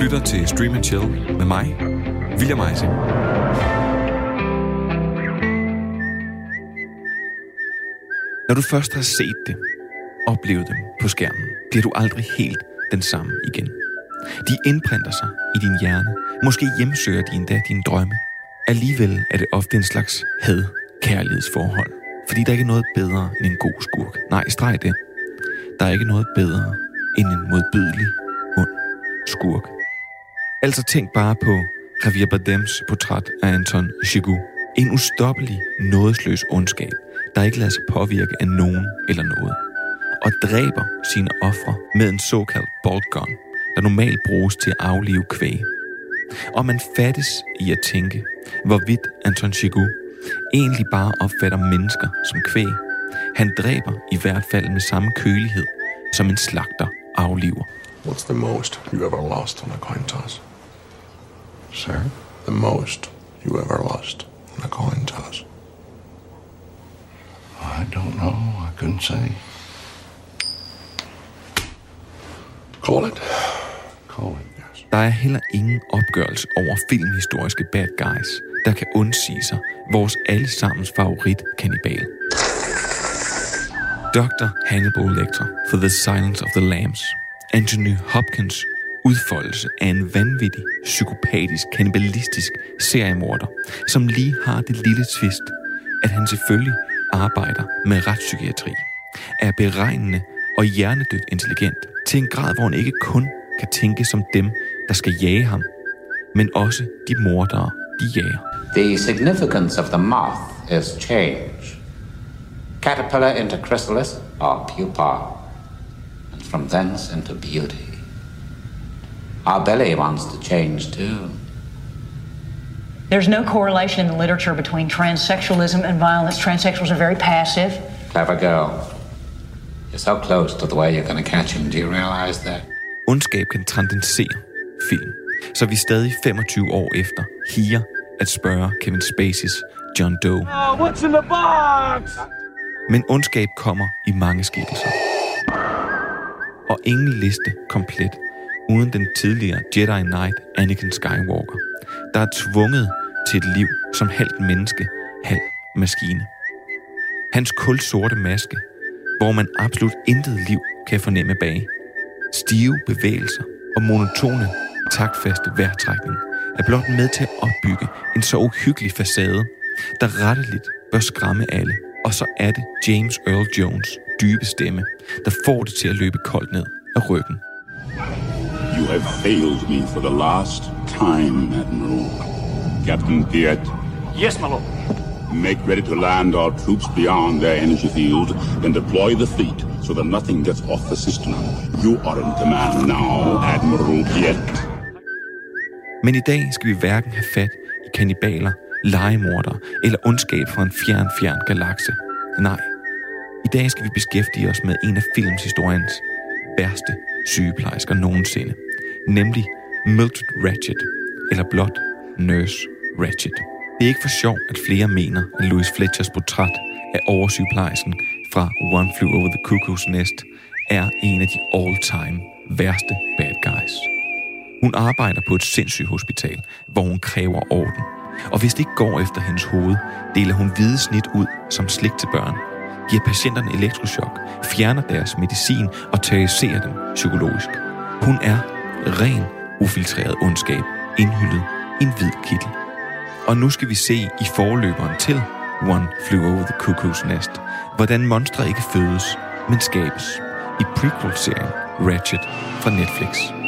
lytter til Stream and Chill med mig, William Eising. Når du først har set det, oplevet dem på skærmen, bliver du aldrig helt den samme igen. De indprinter sig i din hjerne. Måske hjemsøger de endda dine drømme. Alligevel er det ofte en slags had-kærlighedsforhold. Fordi der ikke er noget bedre end en god skurk. Nej, streg det. Der er ikke noget bedre end en modbydelig, ond skurk. Altså tænk bare på Javier Bardems portræt af Anton Chigurh. En ustoppelig, nådesløs ondskab, der ikke lader sig påvirke af nogen eller noget. Og dræber sine ofre med en såkaldt bolt gun, der normalt bruges til at aflive kvæg. Og man fattes i at tænke, hvorvidt Anton Chigurh egentlig bare opfatter mennesker som kvæg. Han dræber i hvert fald med samme kølighed, som en slagter afliver. What's the most you ever lost on a coin toss? Sir? The most you ever lost on a coin toss? I don't know. I couldn't say. Call it. Call it. Yes. Der er heller ingen opgørelse over filmhistoriske bad guys, der kan undsige sig vores allesammens favorit kannibal. Dr. Hannibal Lecter for The Silence of the Lambs. Anthony Hopkins udfoldelse af en vanvittig, psykopatisk, kannibalistisk seriemorder, som lige har det lille twist, at han selvfølgelig arbejder med retspsykiatri, er beregnende og hjernedødt intelligent til en grad, hvor han ikke kun kan tænke som dem, der skal jage ham, men også de mordere, de jager. The significance of the moth is change. Caterpillar into chrysalis or pupa, and from thence into beauty. Our belly wants to change too. There's no correlation in the literature between transsexualism and violence. Transsexuals are very passive. Clever girl. You're so close to the way you're going to catch him. Do you realize that? Ondskab kan transcendere film, så vi er stadig 25 år efter higer at spørge Kevin Spaceys John Doe. Oh, what's in the box? Men ondskab kommer i mange skikkelser. Og ingen liste komplet uden den tidligere Jedi Knight Anakin Skywalker, der er tvunget til et liv som halvt menneske, halv maskine. Hans kulsorte maske, hvor man absolut intet liv kan fornemme bag. Stive bevægelser og monotone, taktfaste vejrtrækning er blot med til at opbygge en så uhyggelig facade, der retteligt bør skræmme alle. Og så er det James Earl Jones dybe stemme, der får det til at løbe koldt ned af ryggen. You have failed me for the last time, Admiral. Captain Piet, Yes, my lord. make ready to land our troops beyond their energy field, then deploy the fleet so that nothing gets off the system. You are in command now, Admiral Piet. Men i dag skal vi hverken have fat i kannibaler, legemordere eller ondskab fra en fjern, fjern galakse. Nej. I dag skal vi beskæftige os med en af filmshistoriens værste sygeplejersker nogensinde. Nemlig Mildred Ratchet, eller blot Nurse Ratchet. Det er ikke for sjov, at flere mener, at Louis Fletchers portræt af oversygeplejersken fra One Flew Over the Cuckoo's Nest er en af de all-time værste bad guys. Hun arbejder på et sindssygehospital, hvor hun kræver orden. Og hvis det ikke går efter hendes hoved, deler hun hvide snit ud som slik til børn, giver patienterne elektroschok, fjerner deres medicin og terroriserer dem psykologisk. Hun er ren, ufiltreret ondskab, indhyllet i en hvid kittel. Og nu skal vi se i forløberen til One Flew Over the Cuckoo's Nest, hvordan monstre ikke fødes, men skabes. I prequel-serien Ratchet fra Netflix.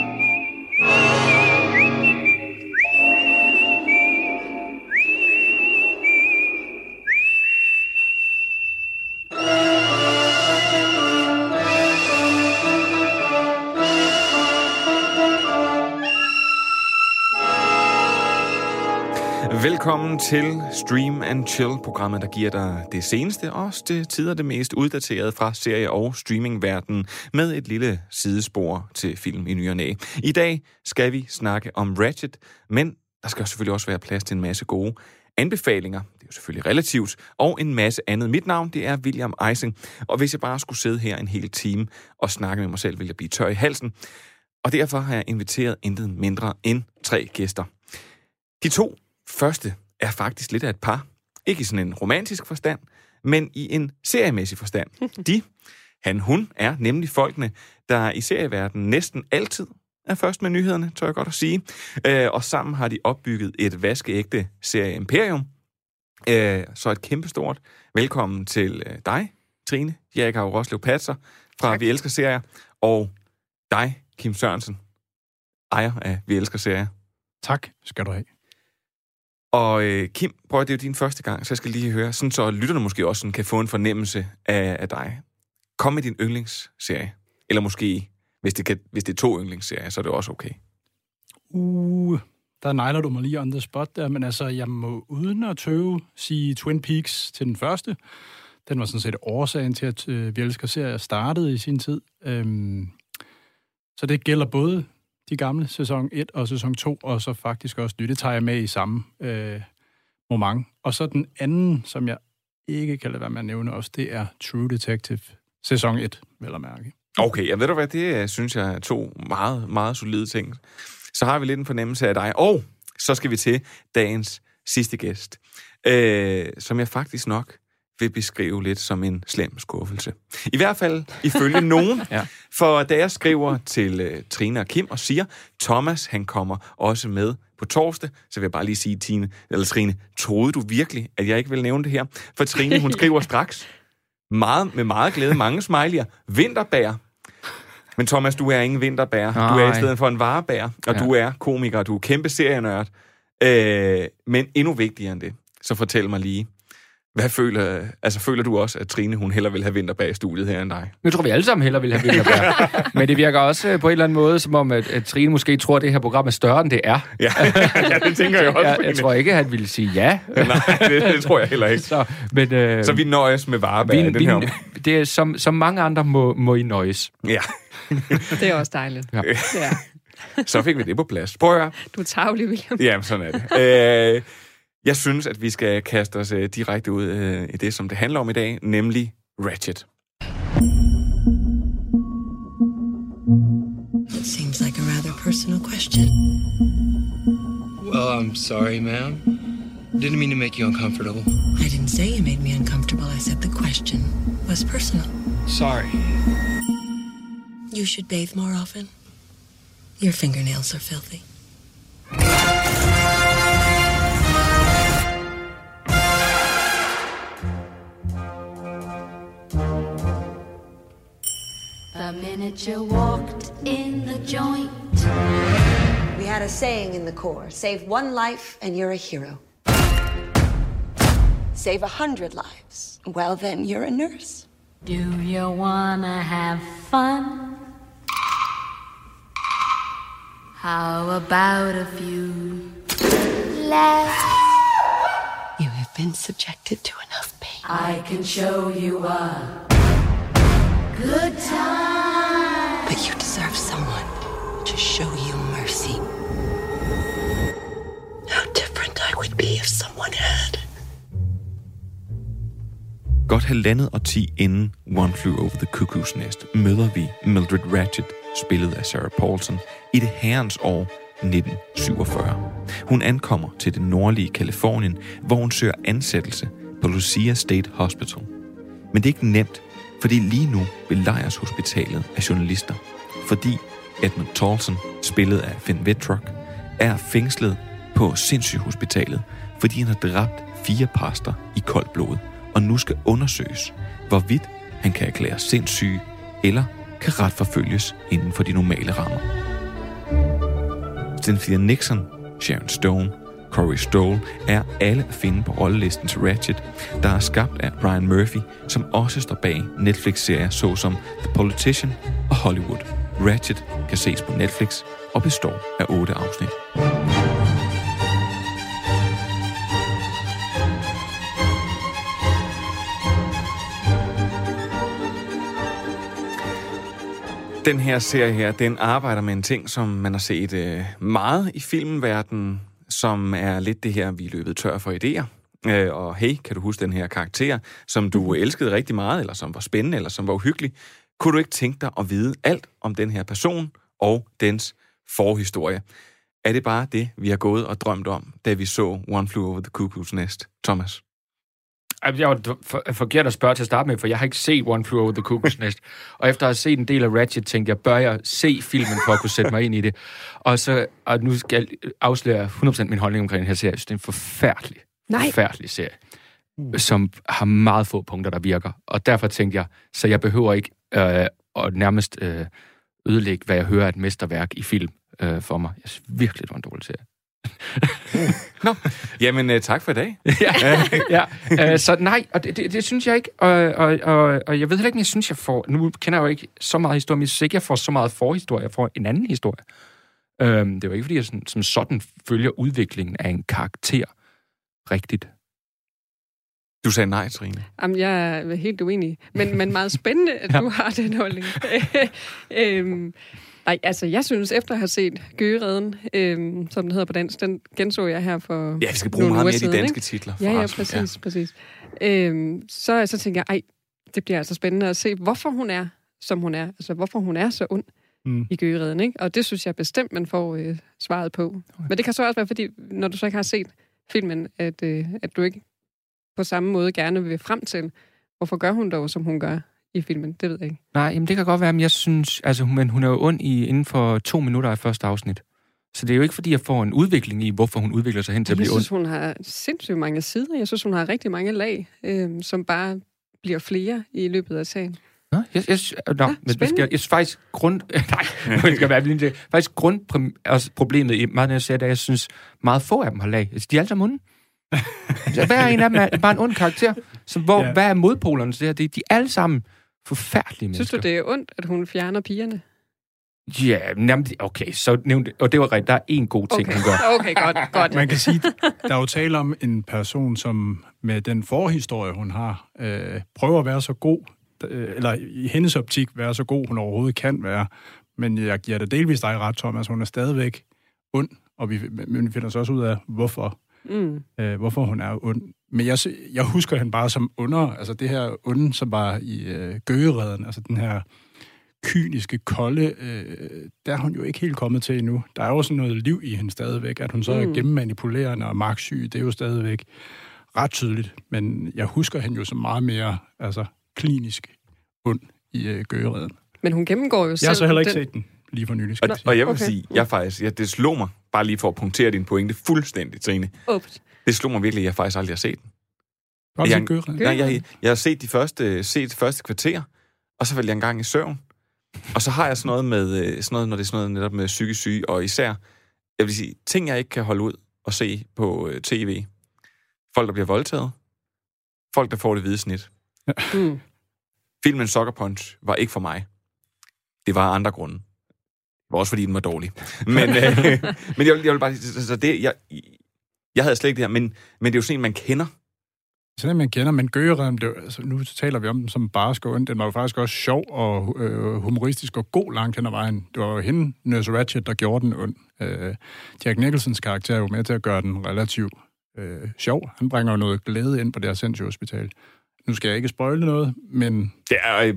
Velkommen til Stream and Chill, programmet, der giver dig det seneste og til tider det mest uddaterede fra serie- og streamingverdenen med et lille sidespor til film i ny og næ. I dag skal vi snakke om Ratchet, men der skal selvfølgelig også være plads til en masse gode anbefalinger. Det er jo selvfølgelig relativt. Og en masse andet. Mit navn, det er William Eising. Og hvis jeg bare skulle sidde her en hel time og snakke med mig selv, ville jeg blive tør i halsen. Og derfor har jeg inviteret intet mindre end tre gæster. De to første er faktisk lidt af et par. Ikke i sådan en romantisk forstand, men i en seriemæssig forstand. De, han, hun, er nemlig folkene, der i serieverdenen næsten altid er først med nyhederne, tør jeg godt at sige. Øh, og sammen har de opbygget et vaskeægte serie-imperium. Øh, så et kæmpestort velkommen til øh, dig, Trine Jerikau Roslev Patser fra tak. Vi Elsker Serier, og dig, Kim Sørensen, ejer af Vi Elsker Serier. Tak skal du have. Og øh, Kim, prøv det er jo din første gang, så jeg skal lige høre, sådan så lytterne måske også sådan, kan få en fornemmelse af, af dig. Kom med din yndlingsserie. Eller måske, hvis det, kan, hvis det er to yndlingsserier, så er det også okay. Uh, der nejler du mig lige on the spot der, men altså, jeg må uden at tøve sige Twin Peaks til den første. Den var sådan set årsagen til, at øh, vi elsker serier startede i sin tid. Øhm, så det gælder både de gamle sæson 1 og sæson 2, og så faktisk også nyt. Det tager jeg med i samme øh, moment. Og så den anden, som jeg ikke kan lade være med at nævne også, det er True Detective sæson 1, vel at mærke. Okay, jeg ved du hvad, det øh, synes jeg er to meget, meget solide ting. Så har vi lidt en fornemmelse af dig. Og så skal vi til dagens sidste gæst, øh, som jeg faktisk nok vil beskrive lidt som en slem skuffelse. I hvert fald ifølge nogen. ja. For da jeg skriver til uh, Trine og Kim og siger, Thomas han kommer også med på torsdag, så vil jeg bare lige sige, Tine, eller Trine, troede du virkelig, at jeg ikke vil nævne det her? For Trine, hun skriver straks, meget, med meget glæde, mange smiley'er, vinterbær. Men Thomas, du er ingen vinterbær. Du er i stedet for en varebær, og ja. du er komiker, du er kæmpe serienørd. Øh, men endnu vigtigere end det, så fortæl mig lige, hvad føler, altså føler du også, at Trine hun heller vil have vinterbær i studiet her end dig? Jeg tror, vi alle sammen heller vil have vinterbær. Men det virker også øh, på en eller anden måde, som om, at, at Trine måske tror, at det her program er større, end det er. Ja, ja det tænker jeg også. Jeg, jeg tror ikke, at han ville sige ja. Nej, det, det tror jeg heller ikke. Så, men, øh, så vi nøjes med varebær vi, den her Det er som, som mange andre må, må I nøjes. Ja. det er også dejligt. Ja. ja. så fik vi det på plads. Prøv at høre. Du er tavlig, William. Jamen, sådan er det. Øh, Jeg synes, at vi skal kaste os uh, direkte ud uh, i det, som det handler om i dag, nemlig Ratchet. It seems like a rather personal question. Well, I'm sorry, ma'am. Didn't mean to make you uncomfortable. I didn't say you made me uncomfortable. I said the question was personal. Sorry. You should bathe more often. Your fingernails are filthy. The minute you walked in the joint. We had a saying in the Corps save one life and you're a hero. Save a hundred lives. Well, then you're a nurse. Do you wanna have fun? How about a few laughs? You have been subjected to enough pain. I can show you a good time. Serve someone to show you mercy. How different I would be if someone had. Godt halvandet årti inden One Flew Over the Cuckoo's Nest møder vi Mildred Ratchet, spillet af Sarah Paulson, i det herrens år 1947. Hun ankommer til det nordlige Kalifornien, hvor hun søger ansættelse på Lucia State Hospital. Men det er ikke nemt, fordi lige nu belejres hospitalet af journalister, fordi Edmund Tolson, spillet af Finn Wittrock, er fængslet på sindssygehospitalet, fordi han har dræbt fire præster i koldt blod, og nu skal undersøges, hvorvidt han kan erklære sindssyge eller kan retforfølges inden for de normale rammer. Cynthia Nixon, Sharon Stone, Corey Stoll er alle at finde på rollelisten til Ratchet, der er skabt af Brian Murphy, som også står bag Netflix-serier såsom The Politician og Hollywood. Ratchet kan ses på Netflix og består af otte afsnit. Den her serie her, den arbejder med en ting, som man har set øh, meget i filmverdenen, som er lidt det her, vi er løbet tør for idéer. Øh, og hey, kan du huske den her karakter, som du elskede rigtig meget, eller som var spændende, eller som var uhyggelig? Kunne du ikke tænke dig at vide alt om den her person, og dens forhistorie. Er det bare det, vi har gået og drømt om, da vi så One Flew Over the Cuckoo's Nest? Thomas? Jeg var for, forkert at spørge til at starte med, for jeg har ikke set One Flew Over the Cuckoo's Nest. og efter at have set en del af Ratchet, tænkte jeg, bør jeg se filmen for at kunne sætte mig ind i det? Og, så, og nu skal jeg afsløre 100% min holdning omkring den her serie. Jeg synes, det er en forfærdelig, Nej. forfærdelig serie, som har meget få punkter, der virker. Og derfor tænkte jeg, så jeg behøver ikke øh, at nærmest øh, ødelægge, hvad jeg hører af et mesterværk i film øh, for mig. Jeg synes virkelig, det var en dårlig serie. Nå, jamen uh, tak for i dag. ja, ja. Øh, så nej, og det, det, det synes jeg ikke. Og, og, og, og jeg ved heller ikke, om jeg synes, jeg får... Nu kender jeg jo ikke så meget historie, men jeg synes ikke, jeg får så meget forhistorie. Jeg får en anden historie. Øhm, det var ikke, fordi jeg sådan, som sådan følger udviklingen af en karakter rigtigt. Du sagde nej, Trine. Jamen, jeg er helt uenig. Men, men meget spændende, at Ja. du har den holdning. øhm, nej, altså, jeg synes, efter at have set Gøgereden, øhm, som den hedder på dansk, den genså jeg her for Ja, vi skal bruge meget mere af de siden, danske ikke? titler, Ja, ja, præcis, ja. præcis. Øhm, så, så tænker jeg, ej, det bliver altså spændende at se, hvorfor hun er, som hun er. Altså, hvorfor hun er så ond Mm. i Gøgereden, ikke? Og det synes jeg bestemt, man får øh, svaret på. Okay. Men det kan så også være, fordi, når du så ikke har set filmen, at, øh, at du ikke på samme måde gerne vil frem til, hvorfor gør hun dog, som hun gør i filmen? Det ved jeg ikke. Nej, jamen det kan godt være, men jeg synes... Altså, men hun er jo ond i, inden for to minutter af første afsnit. Så det er jo ikke, fordi jeg får en udvikling i, hvorfor hun udvikler sig hen til at Jeg blive ond. synes, hun har sindssygt mange sider. Jeg synes, hun har rigtig mange lag, øh, som bare bliver flere i løbet af sagen. Nå, jeg, jeg, nå, ja, men vi skal, jeg synes faktisk grund... Nej, nu skal jeg være blind til. Faktisk grundproblemet i meget af her serie, er, at jeg synes, meget få af dem har lag. Altså, de er alle sammen onde. Så Hver en af dem er bare en ond karakter. Så hvor, Ja. hvad er modpolerne til det her? Det er de er alle sammen forfærdelige Synes mennesker. du, det er ondt, at hun fjerner pigerne? Ja, jamen, okay, så nævnte... Og det var rigtigt, der er en god ting, Okay. hun gør. Okay, godt, godt. Man kan sige, der er jo tale om en person, som med den forhistorie, hun har, øh, prøver at være så god, øh, eller i hendes optik være så god, hun overhovedet kan være. Men jeg giver det delvist dig ret, Thomas. Hun er stadigvæk ond, og vi, men vi finder så også ud af, hvorfor, Mm. øh, hvorfor hun er ond. Men jeg, jeg husker hende bare som under, altså det her onde, som var i øh, gøgereden, altså den her kyniske, kolde, øh, der er hun jo ikke helt kommet til endnu. Der er jo sådan noget liv i hende stadigvæk, at hun så er Mm. gennemmanipulerende og magtsyg, det er jo stadigvæk ret tydeligt. Men jeg husker hende jo som meget mere altså, klinisk ond i øh, gøgereden. Men hun gennemgår jo selv... Jeg har så heller ikke den... set den lige for nylig. Og, skal jeg sige. og jeg vil Okay. sige, jeg faktisk, ja, det slog mig, bare lige for at punktere din pointe fuldstændig, Trine. Ups. Det slog mig virkelig, at jeg faktisk aldrig har set den. Har jeg, Gøgereden? Nej, jeg, jeg har set de første, set det første kvarter, og så faldt jeg en gang i søvn. Og så har jeg sådan noget med, øh, sådan noget, når det er sådan noget netop med psykisk syge, og især, jeg vil sige, ting jeg ikke kan holde ud og se på øh, tv. Folk, der bliver voldtaget. Folk, der får det hvide snit. Mm. Filmen Sucker Punch var ikke for mig. Det var andre grunde. Det også fordi, den var dårlig. Men, øh, men jeg, jeg vil bare så- så det, jeg, jeg havde slet ikke det her, men, men det er jo sådan en, man kender. Sådan en, man kender, men Gøgereden, blev, altså, nu taler vi om den som barsk og ond. Den var jo faktisk også sjov og øh, humoristisk og god langt hen ad vejen. Det var jo hende, Nurse Ratched, der gjorde den ond. Øh, Jack Nicholsons karakter er jo med til at gøre den relativt øh, sjov. Han bringer jo noget glæde ind på det her sindssyge hospital. Nu skal jeg ikke spoile noget, men... Det er...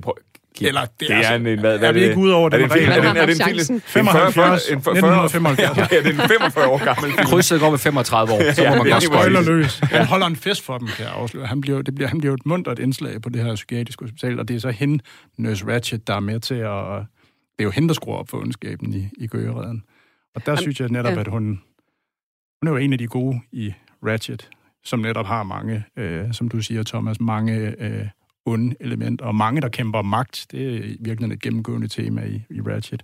Prøv, Eller, det, det er en, en hvad, hvad er vi ikke ude over er den regel? Er det, er det en film? En 75, en 40 en 40 1975. Ja, det er en 45 år gammel film. Krydset går med 35 år, så Ja, må man det er godt spoiler løs. Han holder en fest for dem, kan jeg afsløre. Han bliver, det bliver, han bliver et muntert indslag på det her psykiatriske hospital, og det er så hende, Nurse Ratchet, der er med til at... Det er jo hende, der skruer op for ondskaben i, i Gøgereden. Og der Am- synes jeg netop, ja. at hun, hun er jo en af de gode i Ratchet, som netop har mange, øh, som du siger, Thomas, mange øh, onde elementer, og mange, der kæmper magt. Det er virkelig et gennemgående tema i, i Ratchet.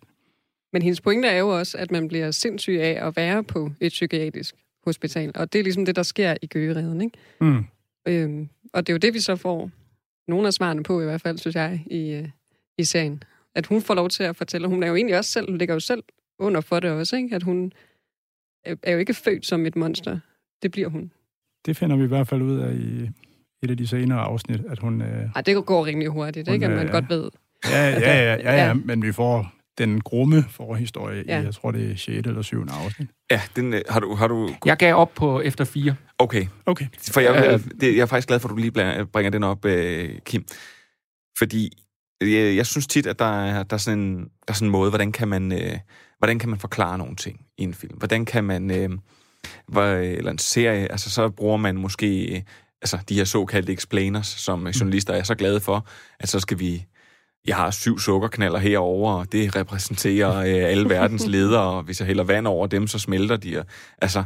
Men hendes pointe er jo også, at man bliver sindssyg af at være på et psykiatrisk hospital. Og det er ligesom det, der sker i Gøgereden, ikke? Mm. Øhm, og det er jo det, vi så får nogle af svarene på, i hvert fald, synes jeg, i, øh, i serien. At hun får lov til at fortælle, hun er jo egentlig også selv, hun ligger jo selv under for det også, ikke? At hun er jo ikke født som et monster. Det bliver hun. Det finder vi i hvert fald ud af i et af de senere afsnit, at hun... Øh, Ej, det går rimelig hurtigt, Hun, ikke? At man øh, godt ved. Ja, ja, ja, ja, ja, Ja. men vi får den grumme forhistorie Ja. i, jeg tror, det er 6. eller 7. afsnit. Ja, den, øh, har, du, har du... Jeg gav op på efter fire. Okay. Okay. For jeg, Øh. øh, det, jeg er faktisk glad for, at du lige bringer den op, øh, Kim. Fordi jeg, jeg synes tit, at der er, der er, sådan, en, der er sådan en måde, hvordan kan man, øh, hvordan kan man forklare nogle ting i en film? Hvordan kan man, øh, hvor, eller en serie, altså så bruger man måske øh, altså de her såkaldte explainers, som journalister er så glade for, at så skal vi jeg har syv sukkerknaller herover, og det repræsenterer øh, alle verdens ledere, og hvis jeg hælder vand over dem, så smelter de. Og, altså,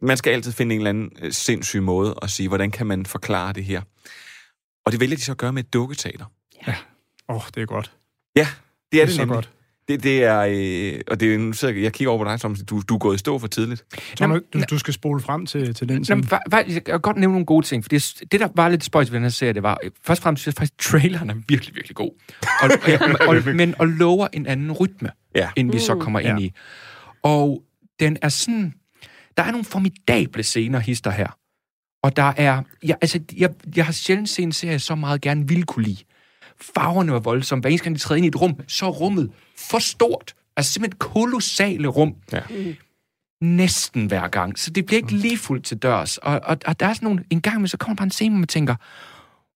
man skal altid finde en eller anden øh, sindssyg måde at sige, hvordan kan man forklare det her? Og det vælger de så at gøre med et dukketeater. Åh, oh, det er godt. Ja, det er det, så nemlig. godt. Det, det er, øh, og det er, nu sidder jeg, jeg kigger over på dig, Thomas, du, du er gået i stå for tidligt. Thomas, du, du skal spole frem til, til den Jamen, scene. fa- fa- jeg kan godt nævne nogle gode ting, for det, det der var lidt spøjs ved den her serie, det var, øh, først og fremmest synes jeg faktisk, traileren er virkelig, virkelig god. Og, og, og, men og lover en anden rytme, ja. end vi så kommer ind Ja. i. Og den er sådan, der er nogle formidable scener, hister her. Og der er, jeg, altså, jeg, jeg har sjældent set en serie, så meget gerne ville kunne lide. Farverne var voldsomme. Hver eneste gang, de træder ind i et rum, så er rummet for stort. Altså simpelthen kolossale rum. Ja. Næsten hver gang. Så det bliver ikke lige fuldt til dørs. Og, og, og der er sådan nogle, en gang med, så kommer der bare en scene, hvor man tænker,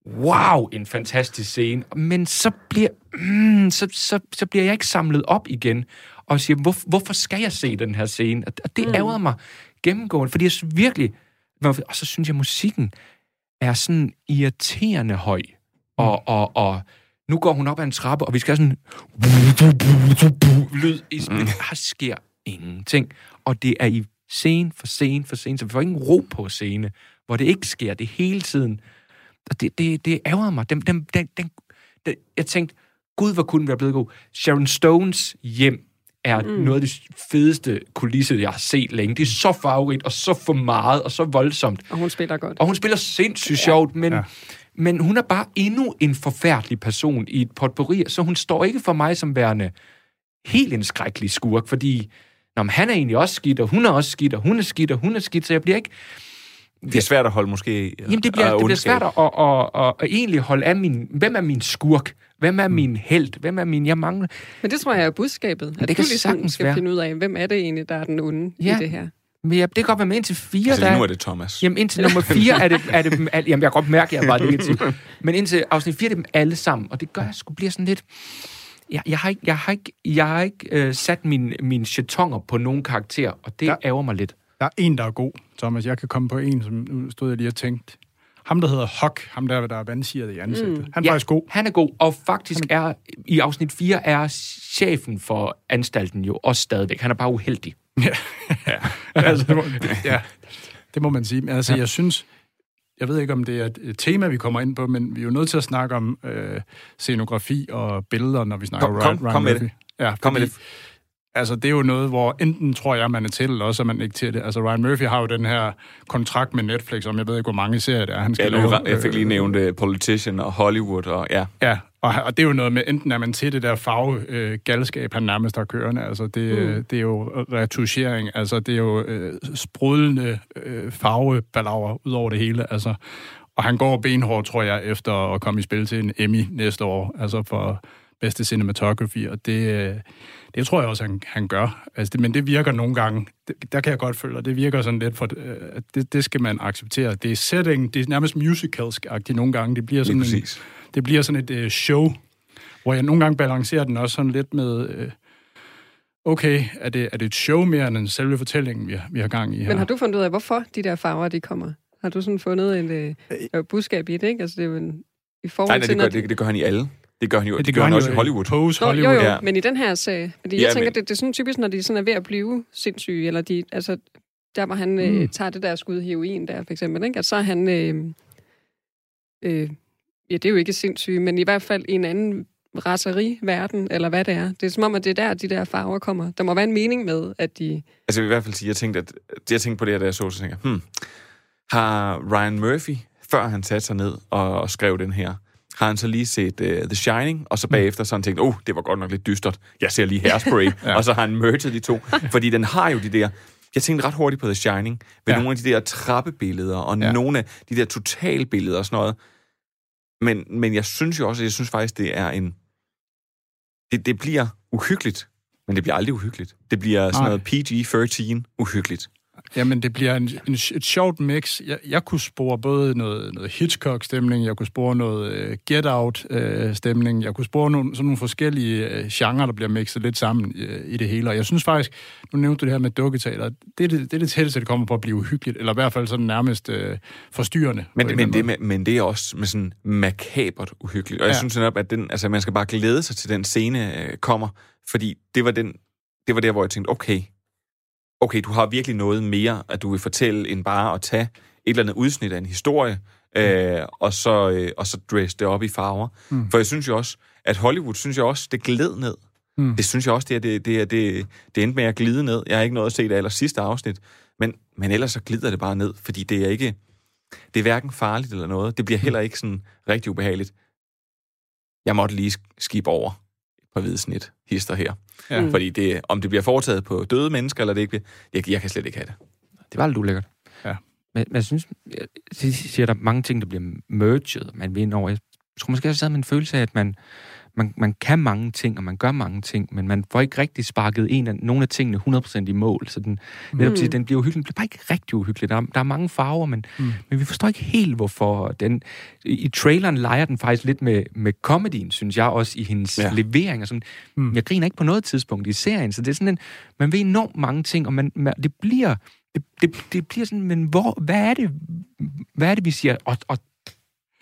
wow, en fantastisk scene. Men så bliver, mm, så, så, så bliver jeg ikke samlet op igen, og siger, hvor, hvorfor skal jeg se den her scene? Og, det mm. ærger mig gennemgående, fordi jeg virkelig, og så synes jeg, musikken er sådan irriterende høj. Og, og, og nu går hun op ad en trappe, og vi skal have sådan lyd i sådan, her sker ingenting. Og det er i scene for scene for scene, så vi får ingen ro på scene, hvor det ikke sker, det hele tiden. Og det, det, det ærger mig. Den, den, den, den, den, jeg tænkte, gud, hvor kunne den være blevet god. Sharon Stones hjem er mm. noget af det fedeste kulisse, jeg har set længe. Det er så farverigt, og så for meget, og så voldsomt. Og hun spiller godt. Og hun spiller sindssygt ja. sjovt, men, ja. Men hun er bare endnu en forfærdelig person i et potpourri, så hun står ikke for mig som værende helt en skrækkelig skurk, fordi Nå, men han er egentlig også skidt, og hun er også skidt, og hun er skidt, og hun er skidt, så jeg bliver ikke... Det er svært at holde måske Jamen, det bliver, det bliver svært at, at, at, at, at egentlig holde af min... Hvem er min skurk? Hvem er min held? Hvem er min... Jeg mangler... Men det tror jeg er budskabet. At det du kan ligesom sagtens skal være. finde ud af, hvem er det egentlig, der er den onde Ja. i det her. Men ja, det kan godt være med indtil fire, Altså, der... nu er det Thomas. Jamen, indtil nummer 4 er det... Er det er, jamen, jeg kan godt mærke, at jeg var det indtil. Men indtil afsnit 4 er det dem alle sammen. Og det gør, at jeg skulle blive sådan lidt... Jeg, jeg har ikke, jeg har ikke, jeg har ikke øh, sat mine, mine jetonger på nogen karakter, og det Ja. ærger mig lidt. Der er en, der er god, Thomas. Jeg kan komme på en, som nu stod jeg lige og tænkt. Ham, der hedder Huck, ham der, der er vandsiret i ansigtet. Mm. Han er Ja, faktisk god. Han er god, og faktisk er i afsnit 4 er chefen for anstalten jo også stadigvæk. Han er bare uheldig. altså, det, må, ja, det må man sige. Men altså, ja. jeg synes, jeg ved ikke, om det er et- tema, vi kommer ind på, men vi er jo nødt til at snakke om øh, scenografi og billeder, når vi snakker Kom- Ryan, kom- Ryan kom med Murphy. det. Ja, Kom med det. Altså, det er jo noget, hvor enten tror jeg, man er til, eller også er man ikke til det. Altså, Ryan Murphy har jo den her kontrakt med Netflix, om jeg ved ikke, hvor mange serier det er, han Ja, skal nu, lave. jeg fik lige nævnt uh, Politician og Hollywood, og ja. Ja, og, og det er jo noget med, enten er man til det der farve øh, han nærmest har kørende, altså det, Mm. mm. det er jo retuschering, altså det er jo øh, sprudlende øh, farvebalaver ud over det hele, altså. Og han går benhårdt, tror jeg, efter at komme i spil til en Emmy næste år, altså for bedste cinematography, og det, øh, det tror jeg også, han, han gør. Altså det, men det virker nogle gange, det, der kan jeg godt føle, at det virker sådan lidt for, øh, at det, det skal man acceptere. Det er setting, det er nærmest musicalsk-agtigt nogle gange, det bliver sådan en, det bliver sådan et øh, show, hvor jeg nogle gange balancerer den også sådan lidt med, øh, okay, er det, er det et show mere end en selve fortællingen, vi har, vi har gang i her? Men har du fundet ud af, hvorfor de der farver, de kommer? Har du sådan fundet en øh, øh, budskab i det, ikke? Altså, det er jo en, i forhold Nej, nej, til... det gør, det, det gør han i alle. Det gør han jo, Ja, det, det gør han også i Hollywood. Pose Nå, Hollywood. jo, jo, Ja. men i den her serie, fordi Ja, jeg tænker, men- det, det er sådan typisk, når de sådan er ved at blive sindssyge, eller de, altså, der hvor han øh, Mm. tager det der skud heroin der, for eksempel, ikke? at så er han, øh, øh, ja, det er jo ikke sindssyge, men i hvert fald i en anden raseri-verden, eller hvad det er. Det er som om, at det er der, de der farver kommer. Der må være en mening med, at de... Altså jeg vil i hvert fald sige, jeg tænkte, at, jeg tænkte på det her, da jeg så, så tænkte jeg, hmm, har Ryan Murphy, før han satte sig ned og, og skrev den her, har han så lige set uh, The Shining, og så bagefter så han tænkt, oh, det var godt nok lidt dystert. Jeg ser lige Hairspray, ja. og så har han merged de to. Fordi den har jo de der... Jeg tænkte ret hurtigt på The Shining, ved Ja. nogle af de der trappebilleder, og Ja. nogle af de der totalbilleder og sådan noget. Men, men jeg synes jo også, at jeg synes faktisk, det er en... Det, det bliver uhyggeligt, men det bliver aldrig uhyggeligt. Det bliver sådan noget PG-13 uhyggeligt. Jamen, det bliver en, en, et sjovt mix. Jeg, jeg kunne spore både noget, noget Hitchcock-stemning, jeg kunne spore noget uh, Get Out-stemning, jeg kunne spore nogle, sådan nogle forskellige uh, genrer, der bliver mixet lidt sammen uh, i det hele. Og jeg synes faktisk, nu nævnte du det her med dukketeater, det er det, det, er det tætteste, det kommer på at blive uhyggeligt, eller i hvert fald sådan nærmest uh, forstyrrende. Men, men, det, med, men det er også med sådan makabert uhyggeligt. Og jeg Ja. synes netop, at den, altså, man skal bare glæde sig til, den scene øh, kommer. Fordi det var, den, det var der, hvor jeg tænkte, okay, okay, du har virkelig noget mere, at du vil fortælle, end bare at tage et eller andet udsnit af en historie, øh, og, så, øh, og så dress det op i farver. Mm. For jeg synes jo også, at Hollywood, synes jeg også, det gled ned. Mm. Det synes jeg også, det, er, det, det, er, det, det endte med at glide ned. Jeg har ikke nået at se det aller sidste afsnit, men, men ellers så glider det bare ned, fordi det er ikke, det er hverken farligt eller noget. Det bliver heller ikke sådan rigtig ubehageligt. Jeg måtte lige sk- skibe over et par hvide snit, hister her. Ja. Ja. Fordi det, om det bliver foretaget på døde mennesker, eller det ikke bliver, jeg, jeg kan slet ikke have det. Det var lidt ulækkert. Ja. Men, men jeg synes, jeg siger, der er mange ting, der bliver merged, man vinder over. Jeg tror måske, jeg sad med en følelse af, at man, man, man kan mange ting, og man gør mange ting, men man får ikke rigtig sparket en af, nogle af tingene 100% i mål. Så den, mm. netop, siger, den bliver uhyggelig. Den bliver bare ikke rigtig uhyggelig. Der er, der er mange farver, men, mm. men vi forstår ikke helt, hvorfor den... I, traileren leger den faktisk lidt med, med comedyen, synes jeg, også i hendes ja. Levering. Og sådan. Mm. Jeg griner ikke på noget tidspunkt i serien, så det er sådan en... Man ved enormt mange ting, og man, man, det bliver... Det, det, det bliver sådan, men hvor, hvad er det, hvad er det, vi siger? Og, og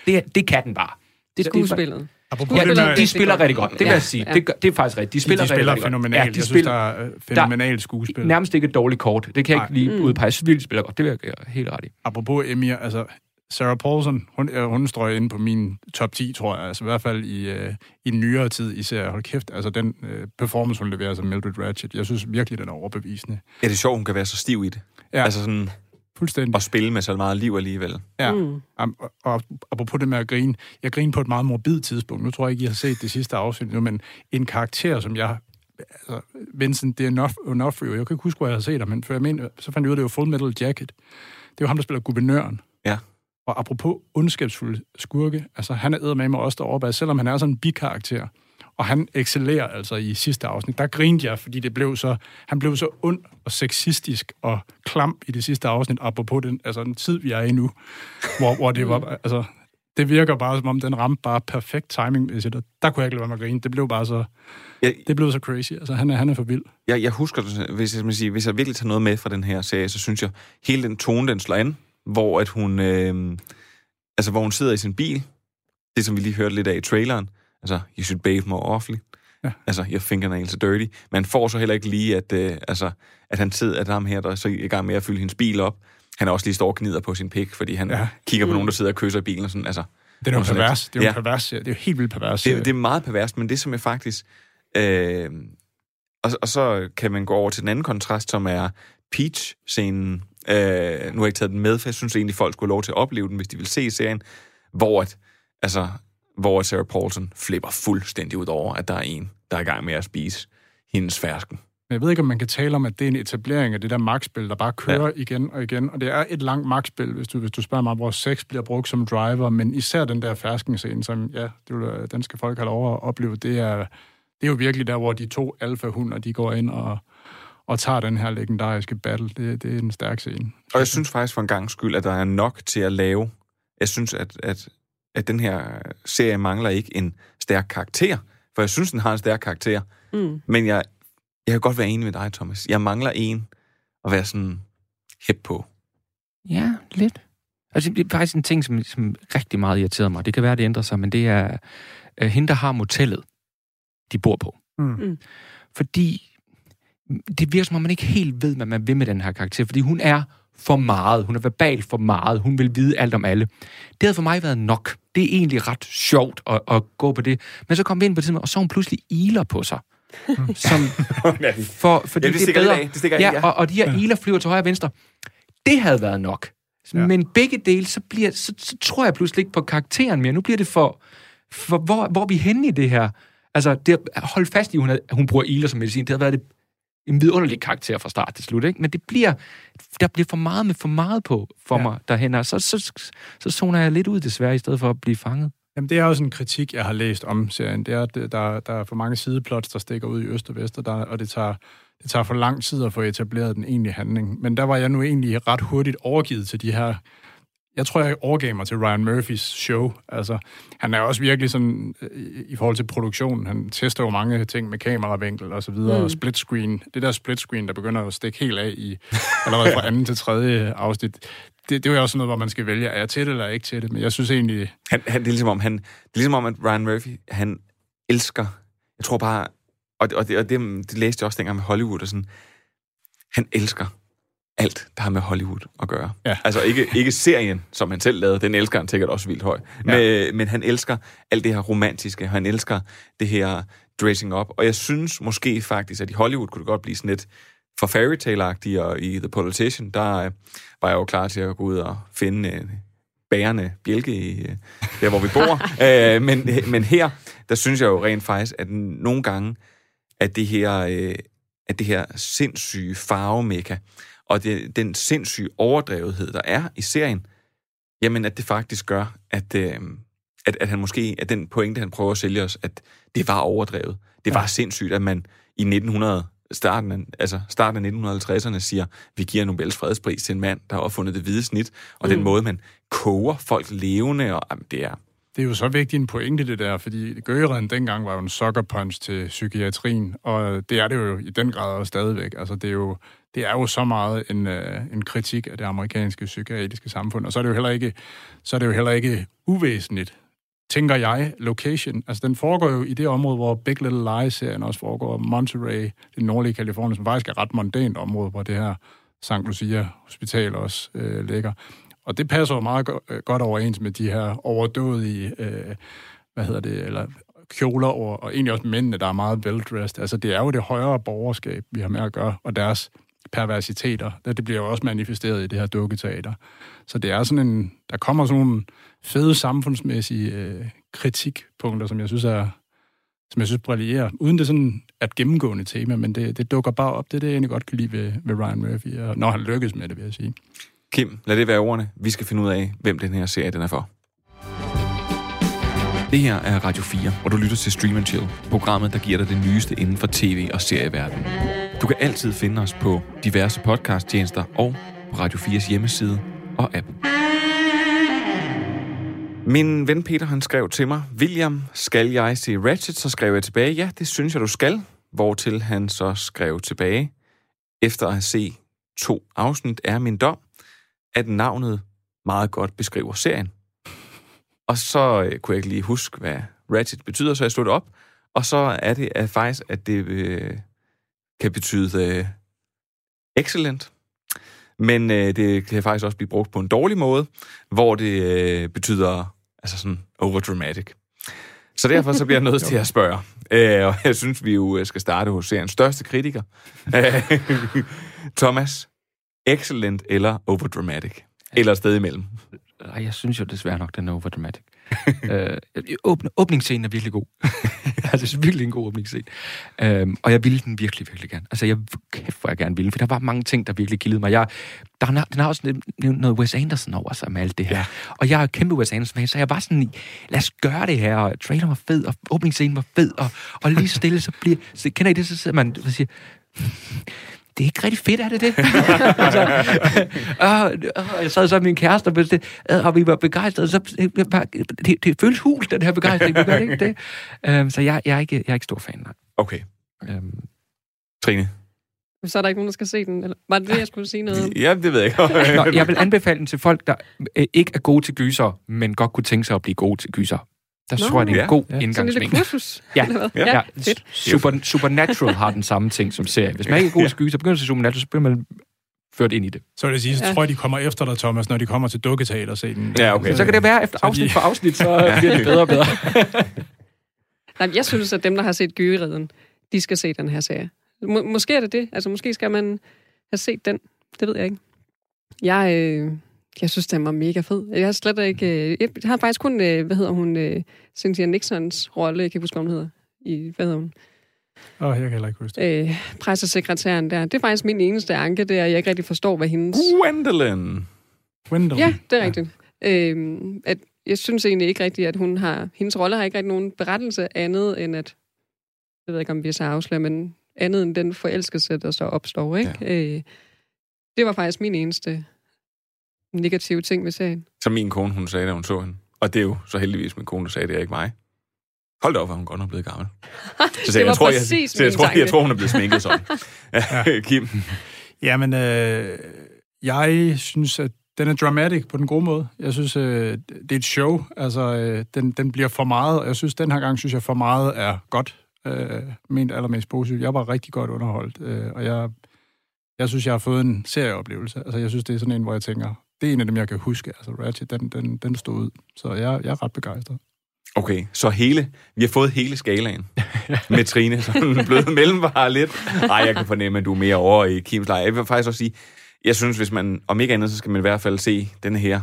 det, det kan den bare. Det, Skuespillet. Apropos Ja, det de, med- de spiller rigtig godt. Det vil Ja, jeg sige. ja. Det, det er faktisk rigtigt. De spiller, de spiller rigtig, rigtig godt. fænomenalt. Ja, jeg de synes, spiller, der er fænomenalt skuespil. nærmest ikke et dårligt kort. Det kan jeg Nej. ikke lige Mm. udpege. Jeg synes virkelig, de spiller godt. Det vil jeg gøre helt ret i. Apropos Emir, altså Sarah Paulson, hun, øh, hun strøg ind på min top 10, tror jeg. Altså i hvert fald i, øh, i nyere tid især. Hold kæft, altså den øh, performance, hun leverer som Mildred Ratchet, jeg synes virkelig, den er overbevisende. Ja, det er sjovt, hun kan være så stiv i det. Ja. Altså sådan, Fuldstændig. at spille med så meget liv alligevel. Ja, Mm. mm. og, og apropos det med at grine, jeg griner på et meget morbid tidspunkt. Nu tror jeg ikke, I har set det sidste afsnit nu, men en karakter, som jeg... Altså, Vincent D'Onofrio, jeg kan ikke huske, hvor jeg har set ham, men for jeg mener, så fandt jeg ud af, det var Full Metal Jacket. Det er jo ham, der spiller guvernøren. Ja. Og apropos ondskabsfulde skurke, altså han er med mig også deroppe, af, selvom han er sådan en bikarakter, og han excellerer altså i sidste afsnit. Der grinede jeg, fordi det blev så, han blev så ond og sexistisk og klam i det sidste afsnit, apropos den, altså den tid, vi er i nu, hvor, hvor det var, altså, det virker bare, som om den ramte bare perfekt timing. Der, der kunne jeg ikke lade være med at grine. Det blev bare så, Jeg, det blev så crazy. Altså, han er, han er for vild. jeg, jeg husker, hvis jeg, sige, hvis jeg virkelig tager noget med fra den her serie, så synes jeg, hele den tone, den slår an, hvor at hun, øh, altså, hvor hun sidder i sin bil, det som vi lige hørte lidt af i traileren, altså, you should bathe more often. Ja. Altså, your fingernails are dirty. Man får så heller ikke lige, at, øh, altså, at han sidder, at ham her, der er så i gang med at fylde hendes bil op, han er også lige står og gnider på sin pik, fordi han Ja. kigger på nogen, der sidder og kysser i bilen og sådan, altså. Det er jo pervers. Det er jo ja. pervers. Det er jo helt vildt pervers. Det, det er meget perverst, men det som jeg faktisk... Øh, og, og så kan man gå over til den anden kontrast, som er Peach-scenen. Øh, nu har jeg ikke taget den med, for jeg synes egentlig, folk skulle have lov til at opleve den, hvis de vil se serien, hvor, at, altså, hvor Sarah Paulson flipper fuldstændig ud over, at der er en, der er i gang med at spise hendes fersken. Men jeg ved ikke, om man kan tale om, at det er en etablering af det der magtspil, der bare kører ja. igen og igen. Og det er et langt magtspil, hvis du, hvis du spørger mig, hvor sex bliver brugt som driver. Men især den der ferskenscene, som ja, det vil, den skal folk have lov at opleve, det er, det er jo virkelig der, hvor de to alfahunder, de går ind og, og tager den her legendariske battle. Det, det er en stærk scene. Og jeg synes faktisk for en gang skyld, at der er nok til at lave. Jeg synes, at, at, at den her serie mangler ikke en stærk karakter. For jeg synes, den har en stærk karakter. Mm. Men jeg, jeg kan godt være enig med dig, Thomas. Jeg mangler en at være sådan hip på. Ja, lidt. Altså, det er faktisk en ting, som, som rigtig meget irriterer mig. Det kan være, det ændrer sig, men det er uh, hende, der har motellet, de bor på. Mm. Mm. Fordi det virker som om, man ikke helt ved, hvad man vil med den her karakter. Fordi hun er for meget. Hun er verbal for meget. Hun vil vide alt om alle. Det havde for mig været nok. Det er egentlig ret sjovt at, at gå på det. Men så kom vi ind på det, og så hun pludselig iler på sig. som, for, fordi Ja, det det, er bedre. af. Det stikker af, ja, ja. og, og de her iler flyver til højre og venstre. Det havde været nok. Ja. Men begge dele, så, bliver, så, så tror jeg pludselig ikke på karakteren mere. Nu bliver det for, for hvor, hvor er vi henne i det her? Altså, det, hold fast i, at hun, havde, hun bruger iler som medicin. Det havde været det, en vidunderlig karakter fra start til slut, ikke? Men det bliver, der bliver for meget med for meget på for Ja. mig derhen, og så, så, så zoner jeg lidt ud desværre, i stedet for at blive fanget. Jamen, det er også en kritik, jeg har læst om serien. Det er, at der, der er for mange sideplots, der stikker ud i øst og vest, og, der, og det, tager, det tager for lang tid at få etableret den egentlige handling. Men der var jeg nu egentlig ret hurtigt overgivet til de her jeg tror, jeg overgav mig til Ryan Murphys show. Altså, han er også virkelig sådan, øh, i forhold til produktionen, han tester jo mange ting med kameravinkel og så videre, mm. og split screen. Det der split screen, der begynder at stikke helt af i allerede fra anden til tredje afsnit, det, det er jo også noget, hvor man skal vælge, er jeg til det eller ikke til det, men jeg synes egentlig... Han, han, det, er ligesom om, han, det er ligesom om, at Ryan Murphy, han elsker, jeg tror bare, og, og, det, og det, det læste jeg også dengang med Hollywood, og sådan, han elsker alt, der har med Hollywood at gøre. Ja. Altså ikke, ikke serien, som han selv lavede, den elsker han sikkert også vildt højt. Ja. Men, men han elsker alt det her romantiske, han elsker det her dressing up. Og jeg synes måske faktisk, at i Hollywood kunne det godt blive sådan lidt for fairytale og i The Politician, der øh, var jeg jo klar til at gå ud og finde en bærende bjælke i, øh, der, hvor vi bor. Øh, men, men her, der synes jeg jo rent faktisk, at nogle gange, at det her, at det her sindssyge farvemekka, og det, den sindssyge overdrevethed, der er i serien, jamen at det faktisk gør, at, øh, at, at han måske, at den pointe, han prøver at sælge os, at det var overdrevet. Det var ja. sindssygt, at man i 1900 starten af, altså starten af 1950'erne siger, vi giver Nobels fredspris til en mand, der har opfundet det hvide snit, og mm. den måde, man koger folk levende, og jamen, det er... Det er jo så vigtigt en pointe, det der, fordi Gøgeren dengang var jo en sucker punch til psykiatrien, og det er det jo i den grad også stadigvæk. Altså, det er jo det er jo så meget en, øh, en kritik af det amerikanske psykiatriske samfund, og så er det jo heller ikke, så er det jo heller ikke uvæsentligt, tænker jeg, location. Altså, den foregår jo i det område, hvor Big Little Lies-serien også foregår, Monterey, det nordlige Kalifornien, som faktisk er et ret mondant område, hvor det her St. Lucia Hospital også øh, ligger. Og det passer jo meget go- øh, godt overens med de her overdådige, øh, hvad hedder det, eller kjoler, og, og egentlig også mændene, der er meget veldressed. Altså, det er jo det højere borgerskab, vi har med at gøre, og deres perversiteter. Det bliver jo også manifesteret i det her dukketeater. Så det er sådan en... Der kommer sådan nogle fede samfundsmæssige øh, kritikpunkter, som jeg synes er som jeg synes brillerer, uden det sådan er et gennemgående tema, men det, det dukker bare op. Det er det, jeg egentlig godt kan lide ved, ved Ryan Murphy, og når han lykkes med det, vil jeg sige. Kim, lad det være ordene. Vi skal finde ud af, hvem den her serie den er for. Det her er Radio 4, og du lytter til Stream Chill, programmet, der giver dig det nyeste inden for tv- og serieverdenen. Du kan altid finde os på diverse podcasttjenester og på Radio 4's hjemmeside og app. Min ven Peter, han skrev til mig, William, skal jeg se Ratchet? Så skrev jeg tilbage, ja, det synes jeg, du skal. Hvortil han så skrev tilbage, efter at have set to afsnit, er min dom, at navnet meget godt beskriver serien. Og så øh, kunne jeg ikke lige huske, hvad Ratchet betyder, så jeg slog det op. Og så er det at faktisk, at det øh, kan betyde øh, excellent. Men øh, det kan faktisk også blive brugt på en dårlig måde, hvor det øh, betyder altså sådan overdramatic. Så derfor så bliver jeg nødt til at spørge. Øh, og jeg synes, vi jo skal starte hos seriens største kritiker. Thomas, excellent eller overdramatic? Eller sted imellem? Nej, jeg synes jo desværre nok, den er overdramatic. øh, åbningsscenen er virkelig god. altså, det er virkelig en god åbningsscene. Øhm, og jeg ville den virkelig, virkelig gerne. Altså, jeg kæft, hvor jeg gerne ville, for der var mange ting, der virkelig kildede mig. Jeg, der, den har også noget Wes Anderson over sig med alt det her. Ja. Og jeg er kæmpe Wes Anderson-fan, så jeg var sådan lad os gøre det her, og trailer var fed, og åbningsscenen var fed, og, og lige stille, så bliver, så kender I det, så sidder man og siger, det er ikke rigtig fedt, er det det? altså, og, og jeg sad så med min kæreste, og, det, og vi var begejstrede, så det, det føles hul, den her begejstring, det gør det ikke det? Um, så jeg, jeg, er ikke, jeg er ikke stor fan, nej. Okay. Um, Trine? Så er der ikke nogen, der skal se den. Eller, var det det, jeg skulle sige noget om? Ja, det ved jeg ikke. Nå, jeg vil anbefale den til folk, der øh, ikke er gode til gyser, men godt kunne tænke sig at blive gode til gyser. Der Nå, tror jeg, det er en ja. god ja. indgangsvinkel. Sådan en kursus? Ja. ja. ja. Fedt. Super, Supernatural har den samme ting som serie. Hvis man ikke er god til sky, så begynder til Supernatural, så bliver man ført ind i det. Så vil jeg sige, så ja. tror jeg, de kommer efter dig, Thomas, når de kommer til dukketeater og se den. Ja, okay. Så kan det være, efter afsnit de... for afsnit, så ja. bliver det bedre og bedre. Nej, jeg synes, at dem, der har set Gygereden, de skal se den her serie. Må, måske er det det. Altså, måske skal man have set den. Det ved jeg ikke. Jeg, øh, jeg synes, den var mega fed. Jeg har slet ikke... Øh, jeg har faktisk kun, øh, hvad hedder hun, øh, Cynthia Nixons rolle, jeg kan ikke huske, hvad hun hedder. I, hvad hedder hun? Åh, oh, jeg kan heller ikke huske det. Øh, pressesekretæren der. Det er faktisk min eneste anke, det er, at jeg ikke rigtig forstår, hvad hendes... Gwendolyn! Gwendolyn. Ja, det er rigtigt. Ja. Øh, at jeg synes egentlig ikke rigtigt, at hun har... Hendes rolle har ikke rigtig nogen berettelse andet, end at... Jeg ved ikke, om vi så afslører, men andet end den forelskelse, der så opstår. Ikke? Ja. Øh, det var faktisk min eneste negative ting med serien. Som min kone, hun sagde, da hun så hende. Og det er jo så heldigvis min kone, der sagde det, er ikke mig. Hold da op, hvor hun godt nok blevet gammel. Så Det var jeg, tror, jeg, præcis så jeg, tror, jeg, tanke. jeg tror, hun er blevet sminket sådan. ja. Kim? Jamen, øh, jeg synes, at den er dramatic på den gode måde. Jeg synes, øh, det er et show. Altså, øh, den, den bliver for meget, og jeg synes, den her gang, synes jeg, for meget er godt. Øh, ment allermest positivt. Jeg var rigtig godt underholdt, øh, og jeg, jeg synes, jeg har fået en serieoplevelse. Altså, jeg synes, det er sådan en, hvor jeg tænker, det er en af dem, jeg kan huske. Altså, Ratchet, den, den, den stod ud. Så jeg, jeg er ret begejstret. Okay, så hele, vi har fået hele skalaen med Trine, så den er blevet mellemvare lidt. Ej, jeg kan fornemme, at du er mere over i Kims lejr. Jeg vil faktisk også sige, jeg synes, hvis man, om ikke andet, så skal man i hvert fald se den her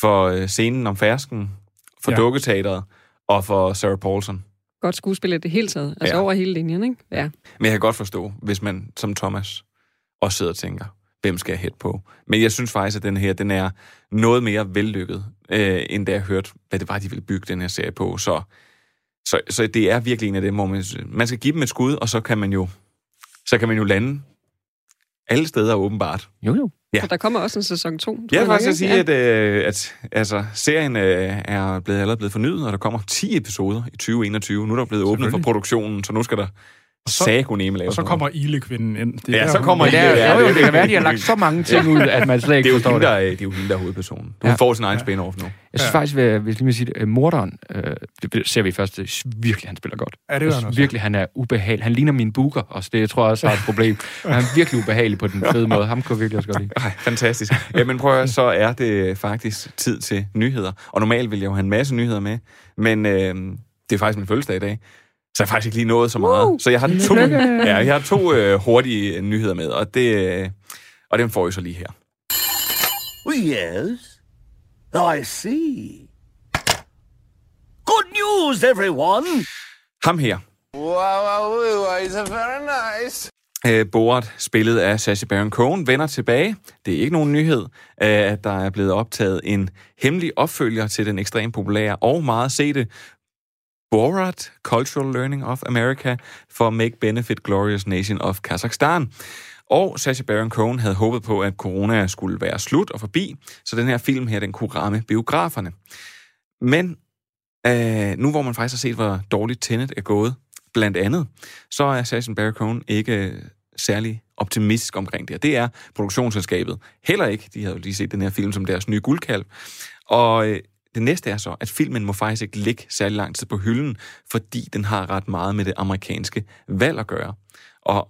for øh, scenen om fersken, for ja. Dukketeateret og for Sarah Paulson. Godt skuespil i det hele taget. Altså ja. over hele linjen, ikke? Ja. Men jeg kan godt forstå, hvis man som Thomas også sidder og tænker, hvem skal jeg hætte på? Men jeg synes faktisk, at den her, den er noget mere vellykket, øh, end da jeg hørte, hvad det var, de ville bygge den her serie på. Så, så, så det er virkelig en af dem, hvor man, man skal give dem et skud, og så kan man jo, så kan man jo lande alle steder åbenbart. Jo, jo. Ja. Og der kommer også en sæson 2. Jeg vil faktisk sige, at, øh, at altså, serien øh, er blevet, allerede blevet fornyet, og der kommer 10 episoder i 2021. Nu er der blevet åbnet for produktionen, så nu skal der så- sagoneme laves Og så kommer Ilekvinden ind. Det er Ja, der, så hun- kommer Men I- det, er, ja, jo, jo, det- kan være, at de har lagt så mange ting ud, at man slet ikke det er jo forstår hende, det. der, er- det er jo hende, der er hovedpersonen. Hun Ja. får sin egen spin-off nu. Jeg synes faktisk, hvis hvis lige vil sige det, øh, morderen, øh, det ser vi først, det er virkelig, han spiller godt. Ja, det Jeg han. Virkelig, han er ubehagelig. Han ligner min booker også, det jeg tror jeg også har et problem. Men han er virkelig ubehagelig på den fede måde. Ham kunne virkelig også godt lide. Ej, fantastisk. Jamen prøv at høre, så er det faktisk tid til nyheder. Og normalt vil jeg jo have en masse nyheder med, men øh, det er faktisk min fødselsdag i dag. Så jeg har faktisk ikke lige nået så meget. Woo! Så jeg har to, ja, jeg har to øh, hurtige nyheder med, og, det, øh, og dem får I så lige her. Oh, yes. I see. Good news, everyone. Ham her, Wow, wow, wow, it's very nice. Øh, Borat, spillet af Sacha Baron Cohen, vender tilbage. Det er ikke nogen nyhed, øh, at der er blevet optaget en hemmelig opfølger til den ekstremt populære og meget sete Borat Cultural Learning of America for Make Benefit Glorious Nation of Kazakhstan. Og Sacha Baron Cohen havde håbet på, at corona skulle være slut og forbi, så den her film her, den kunne ramme biograferne. Men øh, nu hvor man faktisk har set, hvor dårligt Tenet er gået, blandt andet, så er Sacha Baron Cohen ikke øh, særlig optimistisk omkring det. Og det er produktionsselskabet heller ikke. De havde jo lige set den her film som deres nye guldkalv. Og øh, det næste er så, at filmen må faktisk ikke ligge særlig lang tid på hylden, fordi den har ret meget med det amerikanske valg at gøre. Og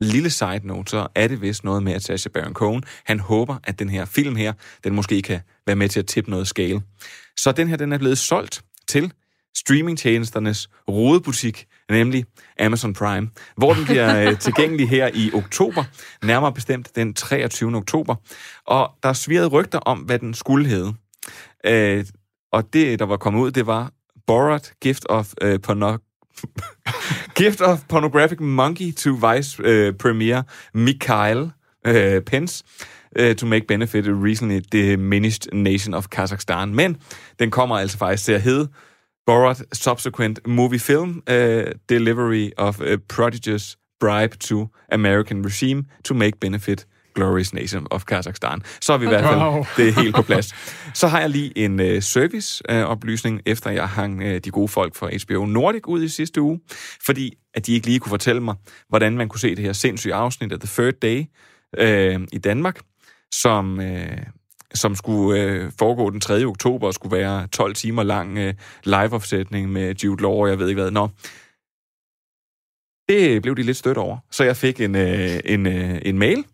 lille side note, så er det vist noget med, at Sacha Baron Cohen, han håber, at den her film her, den måske kan være med til at tippe noget scale. Så den her, den er blevet solgt til streamingtjenesternes rodebutik, nemlig Amazon Prime, hvor den bliver øh, tilgængelig her i oktober, nærmere bestemt den 23. oktober. Og der er svirret rygter om, hvad den skulle hedde. Øh, og det, der var kommet ud, det var Borat Gift of øh, Porno Gift of Pornographic Monkey to Vice øh, Premier Mikhail øh, Pence øh, to make benefit recently the diminished nation of Kazakhstan. Men den kommer altså faktisk til at hedde Borat Subsequent Movie Film uh, Delivery of a Prodigious Bribe to American Regime to make benefit Glorious Nation of Kazakhstan. Så er vi i hvert fald Wow. det er helt på plads. Så har jeg lige en øh, service-oplysning, efter jeg hang øh, de gode folk fra HBO Nordic ud i sidste uge, fordi at de ikke lige kunne fortælle mig, hvordan man kunne se det her sindssyge afsnit af The Third Day øh, i Danmark, som, øh, som skulle øh, foregå den 3. oktober og skulle være 12 timer lang øh, live-opsætning med Jude Law og jeg ved ikke hvad. Nå, det blev de lidt stødt over, så jeg fik en, øh, en, øh, en mail,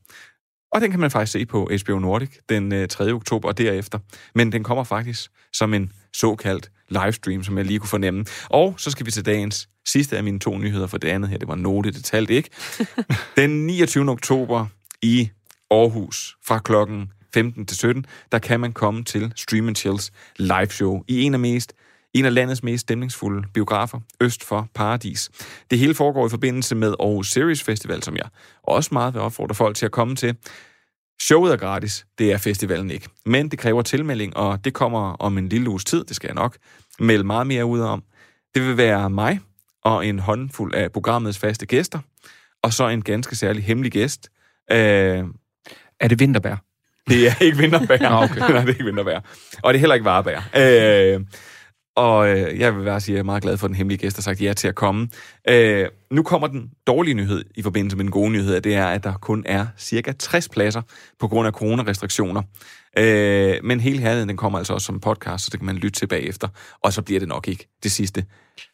og den kan man faktisk se på HBO Nordic den øh, 3. oktober og derefter. Men den kommer faktisk som en såkaldt livestream, som jeg lige kunne fornemme. Og så skal vi til dagens sidste af mine to nyheder, for det andet her, det var note, det talte ikke. Den 29. oktober i Aarhus fra klokken 15 til 17, der kan man komme til Stream Chills live show i en af mest en af landets mest stemningsfulde biografer, øst for Paradis. Det hele foregår i forbindelse med Aarhus Series Festival, som jeg også meget vil opfordre folk til at komme til. Showet er gratis, det er festivalen ikke. Men det kræver tilmelding, og det kommer om en lille uges tid, det skal jeg nok melde meget mere ud om. Det vil være mig og en håndfuld af programmets faste gæster, og så en ganske særlig hemmelig gæst. Øh, er det vinterbær? Det er ikke vinterbær. Nå, okay. Nej, det er ikke vinterbær. Og det er heller ikke varebær. Øh, og øh, jeg vil bare sige, at jeg er meget glad for, at den hemmelige gæst har sagt ja til at komme. Øh, nu kommer den dårlige nyhed i forbindelse med den gode nyhed, og det er, at der kun er cirka 60 pladser på grund af coronarestriktioner. Øh, men hele herligheden, den kommer altså også som podcast, så det kan man lytte til bagefter. Og så bliver det nok ikke det sidste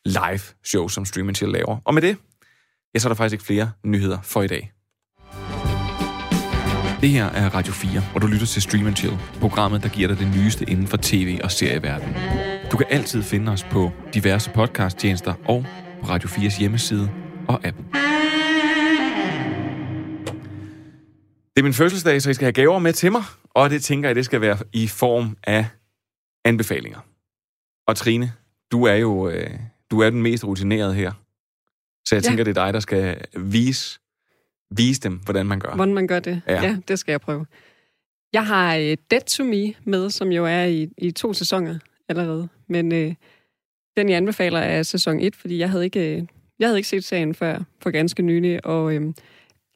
live show, som Stream Chill laver. Og med det, ja, så er der faktisk ikke flere nyheder for i dag. Det her er Radio 4, hvor du lytter til Stream Chill, programmet, der giver dig det nyeste inden for tv- og serieverden. Du kan altid finde os på diverse podcasttjenester og på Radio 4's hjemmeside og app. Det er min fødselsdag, så I skal have gaver med til mig, og det tænker jeg, det skal være i form af anbefalinger. Og Trine, du er jo øh, du er den mest rutinerede her. Så jeg Ja. tænker, det er dig, der skal vise, vise dem, hvordan man gør. Hvordan man gør det. Ja. Ja, det skal jeg prøve. Jeg har uh, Dead to Me med, som jo er i, i to sæsoner allerede. Men uh, den, jeg anbefaler, er sæson 1, fordi jeg havde ikke, uh, jeg havde ikke set serien før for ganske nylig, og uh,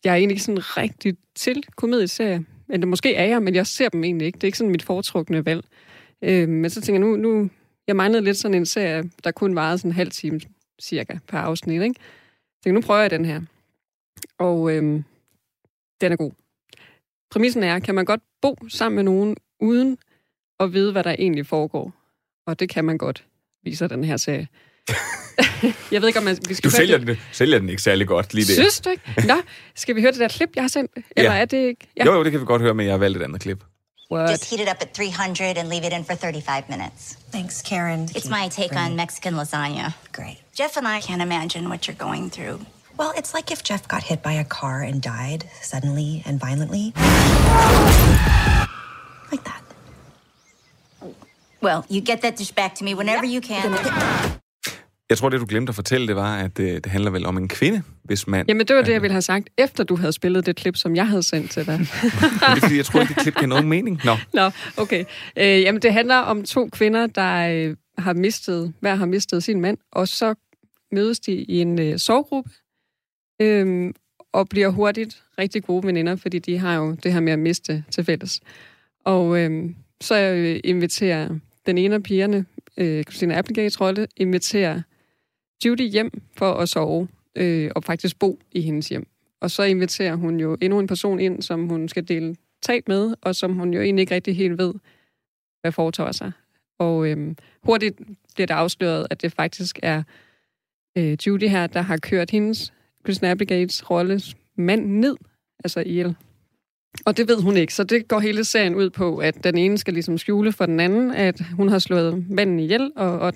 jeg er egentlig ikke sådan rigtig til komedieserier. Eller måske er jeg, men jeg ser dem egentlig ikke. Det er ikke sådan mit foretrukne valg. Uh, men så tænker jeg, nu, nu jeg manglede lidt sådan en serie, der kun varede sådan en halv time cirka per afsnit, ikke? Så tænker, nu prøver jeg den her. Og øhm, den er god. Præmissen er, kan man godt bo sammen med nogen, uden at vide, hvad der egentlig foregår? Og det kan man godt, viser den her serie. jeg ved ikke, om man, vi skal Du sælger det. den, sælger den ikke særlig godt lige der. Synes du ikke? Nå, skal vi høre det der klip, jeg har sendt? Eller Ja. er det ikke? Ja. Jo, jo, det kan vi godt høre, men jeg har valgt et andet klip. What? Just heat it up at 300 and leave it in for 35 minutes. Thanks, Karen. It's my take on Mexican lasagna. Great. Jeff and I can't imagine what you're going through. Well, it's like if Jeff got hit by a car and died suddenly and violently. Well, you get that dish back to me whenever you can. Jeg tror, det du glemte at fortælle, det var, at øh, det handler vel om en kvinde, hvis mand... Jamen, det var det, jeg ville have sagt, efter du havde spillet det klip, som jeg havde sendt til dig. Det er fordi, jeg tror ikke, det klip giver nogen mening. Nå, Nå, okay. Øh, jamen, det handler om to kvinder, der øh, har mistet, hver har mistet sin mand, og så mødes de i en øh, sovgruppe, øhm, og bliver hurtigt rigtig gode veninder, fordi de har jo det her med at miste til fælles. Og øhm, så jeg inviterer den ene af pigerne, øh, Christina Applegates rolle, inviterer Judy hjem for at sove øh, og faktisk bo i hendes hjem. Og så inviterer hun jo endnu en person ind, som hun skal dele tab med, og som hun jo egentlig ikke rigtig helt ved, hvad foretager sig. Og øhm, hurtigt bliver det afsløret, at det faktisk er øh, Judy her, der har kørt hendes, Christina Applegates rolles mand ned, altså ihjel. Og det ved hun ikke, så det går hele serien ud på, at den ene skal ligesom skjule for den anden, at hun har slået manden ihjel, og, og,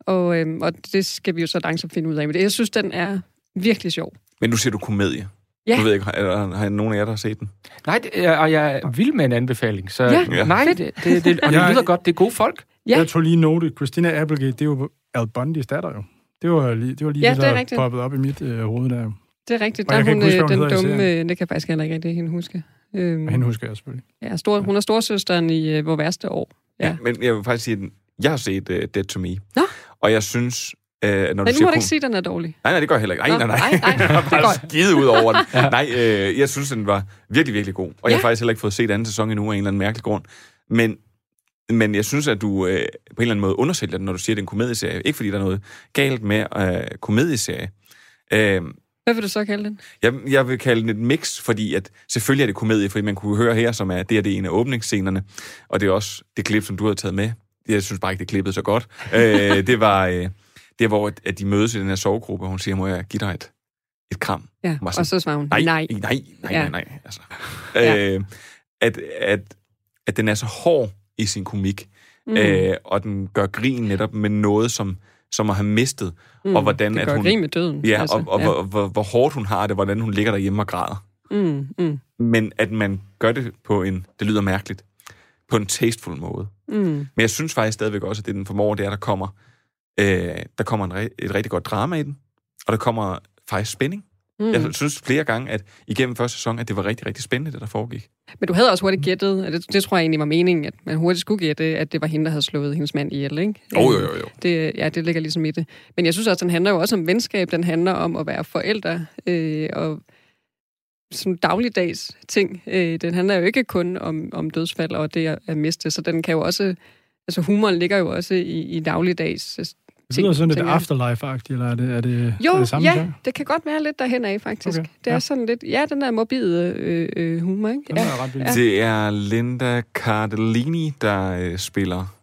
og, øhm, og det skal vi jo så langsomt finde ud af. Men jeg synes, den er virkelig sjov. men nu siger du komedie. Ja. Nu ved jeg ikke, har, har, har nogen af jer, der har set den? Nej, det, er- og jeg er vild med en anbefaling. Så Ja, Ja. nej, det, det, det, og det Jeg- lyder godt. Det er gode folk. Ja. Jeg tog lige note. Christina Applegate, det er jo Al Bundys datter jo. Det var lige det, var lige Ja, det, det er der rigtigt. poppede op i mit øh, hoved der. Det er rigtigt. Og Der jeg er kan hun, ikke huske, øh, den dumme... Øh, det kan jeg faktisk heller ikke rigtig hende huske. Øhm, Men hende husker jeg selvfølgelig. ja, stor, hun er storsøsteren i øh, Hvor værste år. Ja. Ja. Men jeg vil faktisk sige, at jeg har set uh, Dead to Me. Nå. Og jeg synes, uh, når Men du nu siger... må du ikke sige, at den er dårlig. Nej, nej, det gør jeg heller ikke. Nej, Nå, nej, nej. nej, nej, jeg det har skidet ud over den. Nej, øh, jeg synes, den var virkelig, virkelig god. Og ja. jeg har Ja. faktisk heller ikke fået set anden sæson endnu af en eller anden mærkelig grund. Men, men jeg synes, at du øh, på en eller anden måde undersælger den, når du siger, at det er en komedieserie. Ikke fordi der er noget galt med øh, komedieserie. Øh, Hvad vil du så kalde den? jeg, jeg vil kalde den et mix, fordi at selvfølgelig er det komedie, fordi man kunne høre her, som er det, er det ene af åbningsscenerne, og det er også det klip, som du har taget med. Jeg synes bare ikke, det klippede så godt. øh, det var øh, det, hvor at, at de mødes i den her sovegruppe, og hun siger, må jeg give dig et, et kram? Ja, var sådan, og så svarer hun, nej, nej. nej, nej, nej, Ja. nej. Altså, Ja. øh, at, at, at den er så hård i sin komik, Mm. øh, og den gør grin netop med noget, som, som at have mistet, Mm, og hvordan det at gør hun... grin med døden, Ja, altså, og, og ja. Hvor, hvor, hvor hårdt hun har det, hvordan hun ligger derhjemme og græder. Mm, mm, Men at man gør det på en, det lyder mærkeligt, på en tasteful måde. mm. Men jeg synes faktisk stadigvæk også, at det den formår, det er, der kommer, øh, der kommer en, et rigtig godt drama i den, og der kommer faktisk spænding. Mm. Jeg synes flere gange, at igennem første sæson, at det var rigtig, rigtig spændende, det der foregik. Men du havde også hurtigt gættet, og det, det tror jeg egentlig var meningen, at man hurtigt skulle gætte, at det var hende, der havde slået hendes mand ihjel, ikke? Jo, jo, jo, jo. Det, ja, det ligger ligesom i det. Men jeg synes også, den handler jo også om venskab, den handler om at være forældre, øh, og sådan dagligdags ting. Øh, den handler jo ikke kun om, om dødsfald og det at, at miste, så den kan jo også, altså humoren ligger jo også i, i dagligdags øh, Det lyder sådan lidt afterlife-agtigt, eller er det, er det, Jo, er det samme ja, genre? det kan godt være lidt derhen af, faktisk. Okay, det er ja. sådan lidt, ja, den der morbide øh, øh, humor, ikke? Den er ret vild. ja. Det er Linda Cardellini, der øh, spiller...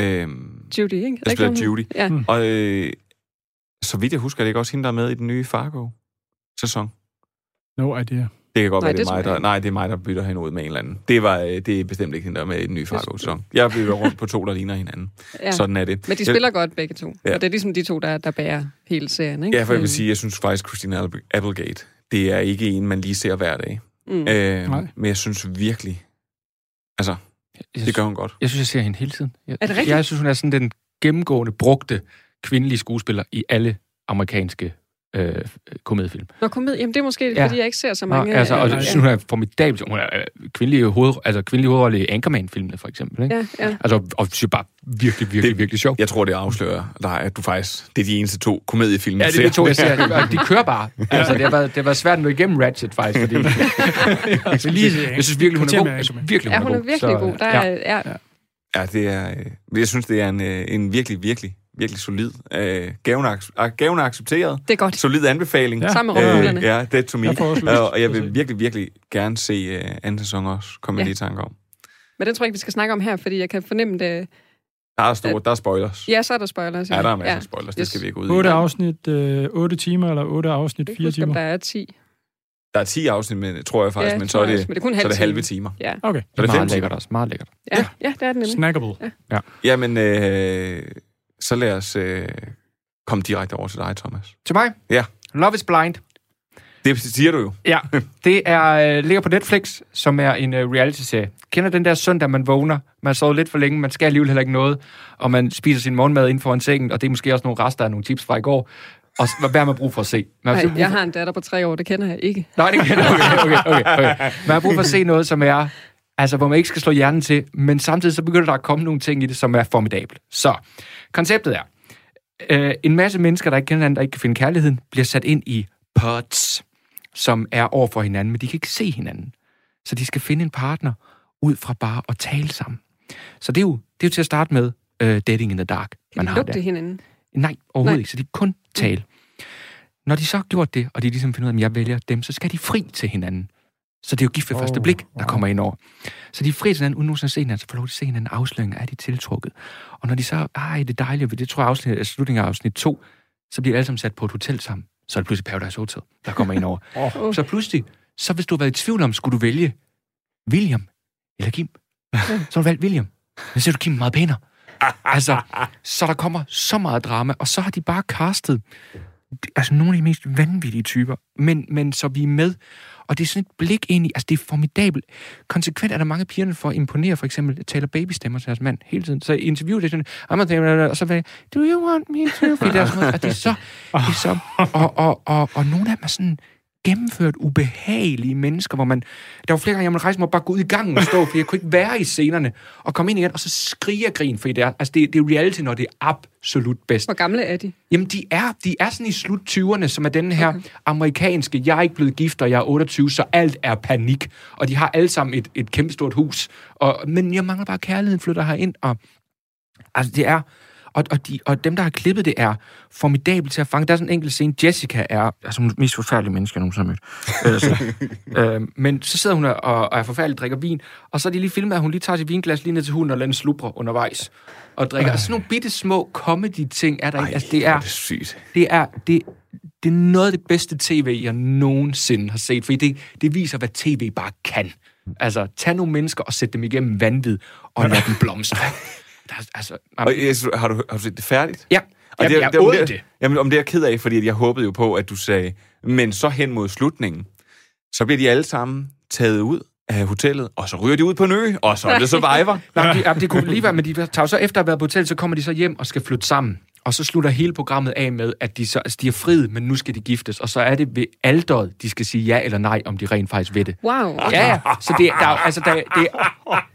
Øh, Judy, ikke? der spiller? Judy. Ja. Hmm. Og øh, så vidt jeg husker, er det ikke også hende, der er med i den nye Fargo-sæson. No idea. Det kan godt Nej, være, det det er mig, jeg der, nej, det er mig, der bytter hende ud med en eller anden. Det, var, øh, det er bestemt ikke hende, der er med i den nye Fargo-sæson. Jeg bytter rundt på to, der ligner hinanden. Ja. Sådan er det. Men de Jeg- spiller godt begge to. Ja. Og det er ligesom de to, der, der bærer hele serien, ikke? Ja, for jeg vil sige, jeg synes faktisk, Christina Applegate- det er ikke en, man lige ser hver dag. Mm. Øh, Nej. men jeg synes virkelig, altså, det gør hun godt. Jeg synes, jeg ser hende hele tiden. Jeg, Er det rigtigt? Jeg synes, hun er sådan den gennemgående, brugte kvindelige skuespiller i alle amerikanske øh, komediefilm. Nå, kom med. Jamen, det er måske, Ja. fordi jeg ikke ser så Nå, mange... altså, og øh, jeg synes, hun er formidabel. Hun er øh, kvindelig, hoved, altså, kvindelig hovedrolle i Anchorman-filmene, for eksempel. Ikke? Ja, ja. Altså, og synes jeg bare virkelig, virkelig, det, virkelig sjov. Jeg tror, det afslører dig, at du faktisk, det er de eneste to komediefilm, Ja, det er de to, jeg ser. Og De kører bare. Altså, det har været, det har været svært at nå igennem Ratchet, faktisk. Fordi, jeg, lige jeg synes virkelig, hun er god. med Jeg synes Anchorman. virkelig, Ja, hun hun er er god. virkelig Så, god. Der ja. er, ja. Ja, det er, øh, jeg synes, det er en, øh, en virkelig, virkelig, virkelig solid, øh, gaven, ac- gaven er accepteret, Det er godt. solid anbefaling. Ja. Sammen med rumhullerne. ja, det er to me. Jeg Øh, og jeg at vil virkelig, virkelig gerne se øh, anden sæson også, kommer jeg Ja. lige i tanke om. Men den tror jeg ikke, vi skal snakke om her, fordi jeg kan fornemme det. Der er, store, der er spoilers. Ja, så er der spoilers. Ja, der er masser af spoilers, det Yes. skal vi ikke ud i. 8 afsnit, øh, 8 timer, eller 8 afsnit, Jeg kan 4 huske, om timer? der er 10. Der er så afsnit, men, tror jeg faktisk, Ja, men, så er det, også, men det er kun så er det halve time. timer. Ja, Okay. Så er det fem Meget lækkert også. Meget lækkert. ja, ja det er det nemlig. Snackable. Ja. Jamen, øh, så lad os øh, komme direkte over til dig, Thomas. Til mig? Ja. Love is Blind. Det siger du jo. Ja, det er, øh, ligger på Netflix, som er en øh, reality-serie. Kender den der søndag, man vågner, man sover lidt for længe, man skal alligevel heller ikke noget, og man spiser sin morgenmad inden foran sengen, og det er måske også nogle rester af nogle chips fra i går. Og hvad har man brug for at se? Man har Nej, jeg for- har en datter på tre år, det kender jeg ikke. Nej, det kan okay, okay, okay, okay. Man har brug for at se noget, som er... Altså, hvor man ikke skal slå hjernen til, men samtidig så begynder der at komme nogle ting i det, som er formidabelt. Så, konceptet er, øh, en masse mennesker, der ikke kender hinanden, der ikke kan finde kærligheden, bliver sat ind i pods, som er over for hinanden, men de kan ikke se hinanden. Så de skal finde en partner ud fra bare at tale sammen. Så det er jo, det er jo til at starte med øh, dating in the dark. Kan de har lugte der. hinanden? Nej, overhovedet Nej. ikke. Så de kan kun tale. Når de så har gjort det, og de ligesom finder ud af, at jeg vælger dem, så skal de fri til hinanden. Så det er jo gift ved første blik, der kommer ind over. Så de er fri til hinanden, uden nogensinde at se hinanden, så får lov til at se hinanden afsløringer, er de tiltrukket. Og når de så, ej, det er dejligt, det tror jeg afsnit, altså slutningen af afsnit 2, så bliver de alle sammen sat på et hotel sammen. Så er det pludselig Paradise Hotel, der kommer ind over. Oh. Så pludselig, så hvis du har været i tvivl om, skulle du vælge William eller Kim, så har du valgt William. Men så er du Kim meget pænere. Altså, så der kommer så meget drama, og så har de bare castet altså nogle af de mest vanvittige typer, men, men så vi er med. Og det er sådan et blik ind i, altså det er formidabelt. Konsekvent er der mange pigerne for at imponere, for eksempel taler babystemmer til deres mand hele tiden. Så interviewet det er sådan, I'm og så vil jeg, do you want me to? Fordi det er sådan og det er så, det er så og, og, og, og nogle af dem er sådan, gennemført ubehagelige mennesker, hvor man... Der var flere gange, jeg måtte rejse mig og bare gå ud i gangen og stå, for jeg kunne ikke være i scenerne, og komme ind igen, og så skrige og grin, fordi det er, altså det, det er reality, når det er absolut bedst. Hvor gamle er de? Jamen, de er, de er sådan i slut 20'erne, som er den her okay. amerikanske, jeg er ikke blevet gift, og jeg er 28, så alt er panik. Og de har alle sammen et, et kæmpestort hus. Og, men jeg mangler bare kærligheden, flytter herind, og altså det er... Og, og, de, og dem, der har klippet det, er formidabelt til at fange. Der er sådan en enkelt scene. Jessica er altså den mest forfærdelige menneske, jeg nogensinde har mødt. Altså, øh, men så sidder hun og, og er forfærdelig, drikker vin, og så er de lige filmet, at hun lige tager sit vinglas lige ned til hunden og lader den slubre undervejs. Og drikker. Altså sådan nogle bitte små comedy-ting er der ikke. Altså, det er, det er sygt. det er, det, det er noget af det bedste tv, jeg nogensinde har set, fordi det, det viser, hvad tv bare kan. Altså, tag nogle mennesker og sæt dem igennem vanvid, og lad dem blomstre. Der, er- altså, Og, jeg, har, du, har du set det færdigt? Ja, Og Jamen, jeg om åd det. det. Jamen, om det er jeg ked af, fordi jeg håbede jo på, at du sagde, men så hen mod slutningen, så bliver de alle sammen taget ud af hotellet, og så ryger de ud på en ø, og så er det Survivor. Nej, de, ja, det kunne lige være, men de tager så efter at have været på hotel, så kommer de så hjem og skal flytte sammen. Og så slutter hele programmet af med, at de, så, altså, de er frid, men nu skal de giftes. Og så er det ved alderet, de skal sige ja eller nej, om de rent faktisk ved det. Wow. Ja. Så det, der, er- altså, der, det,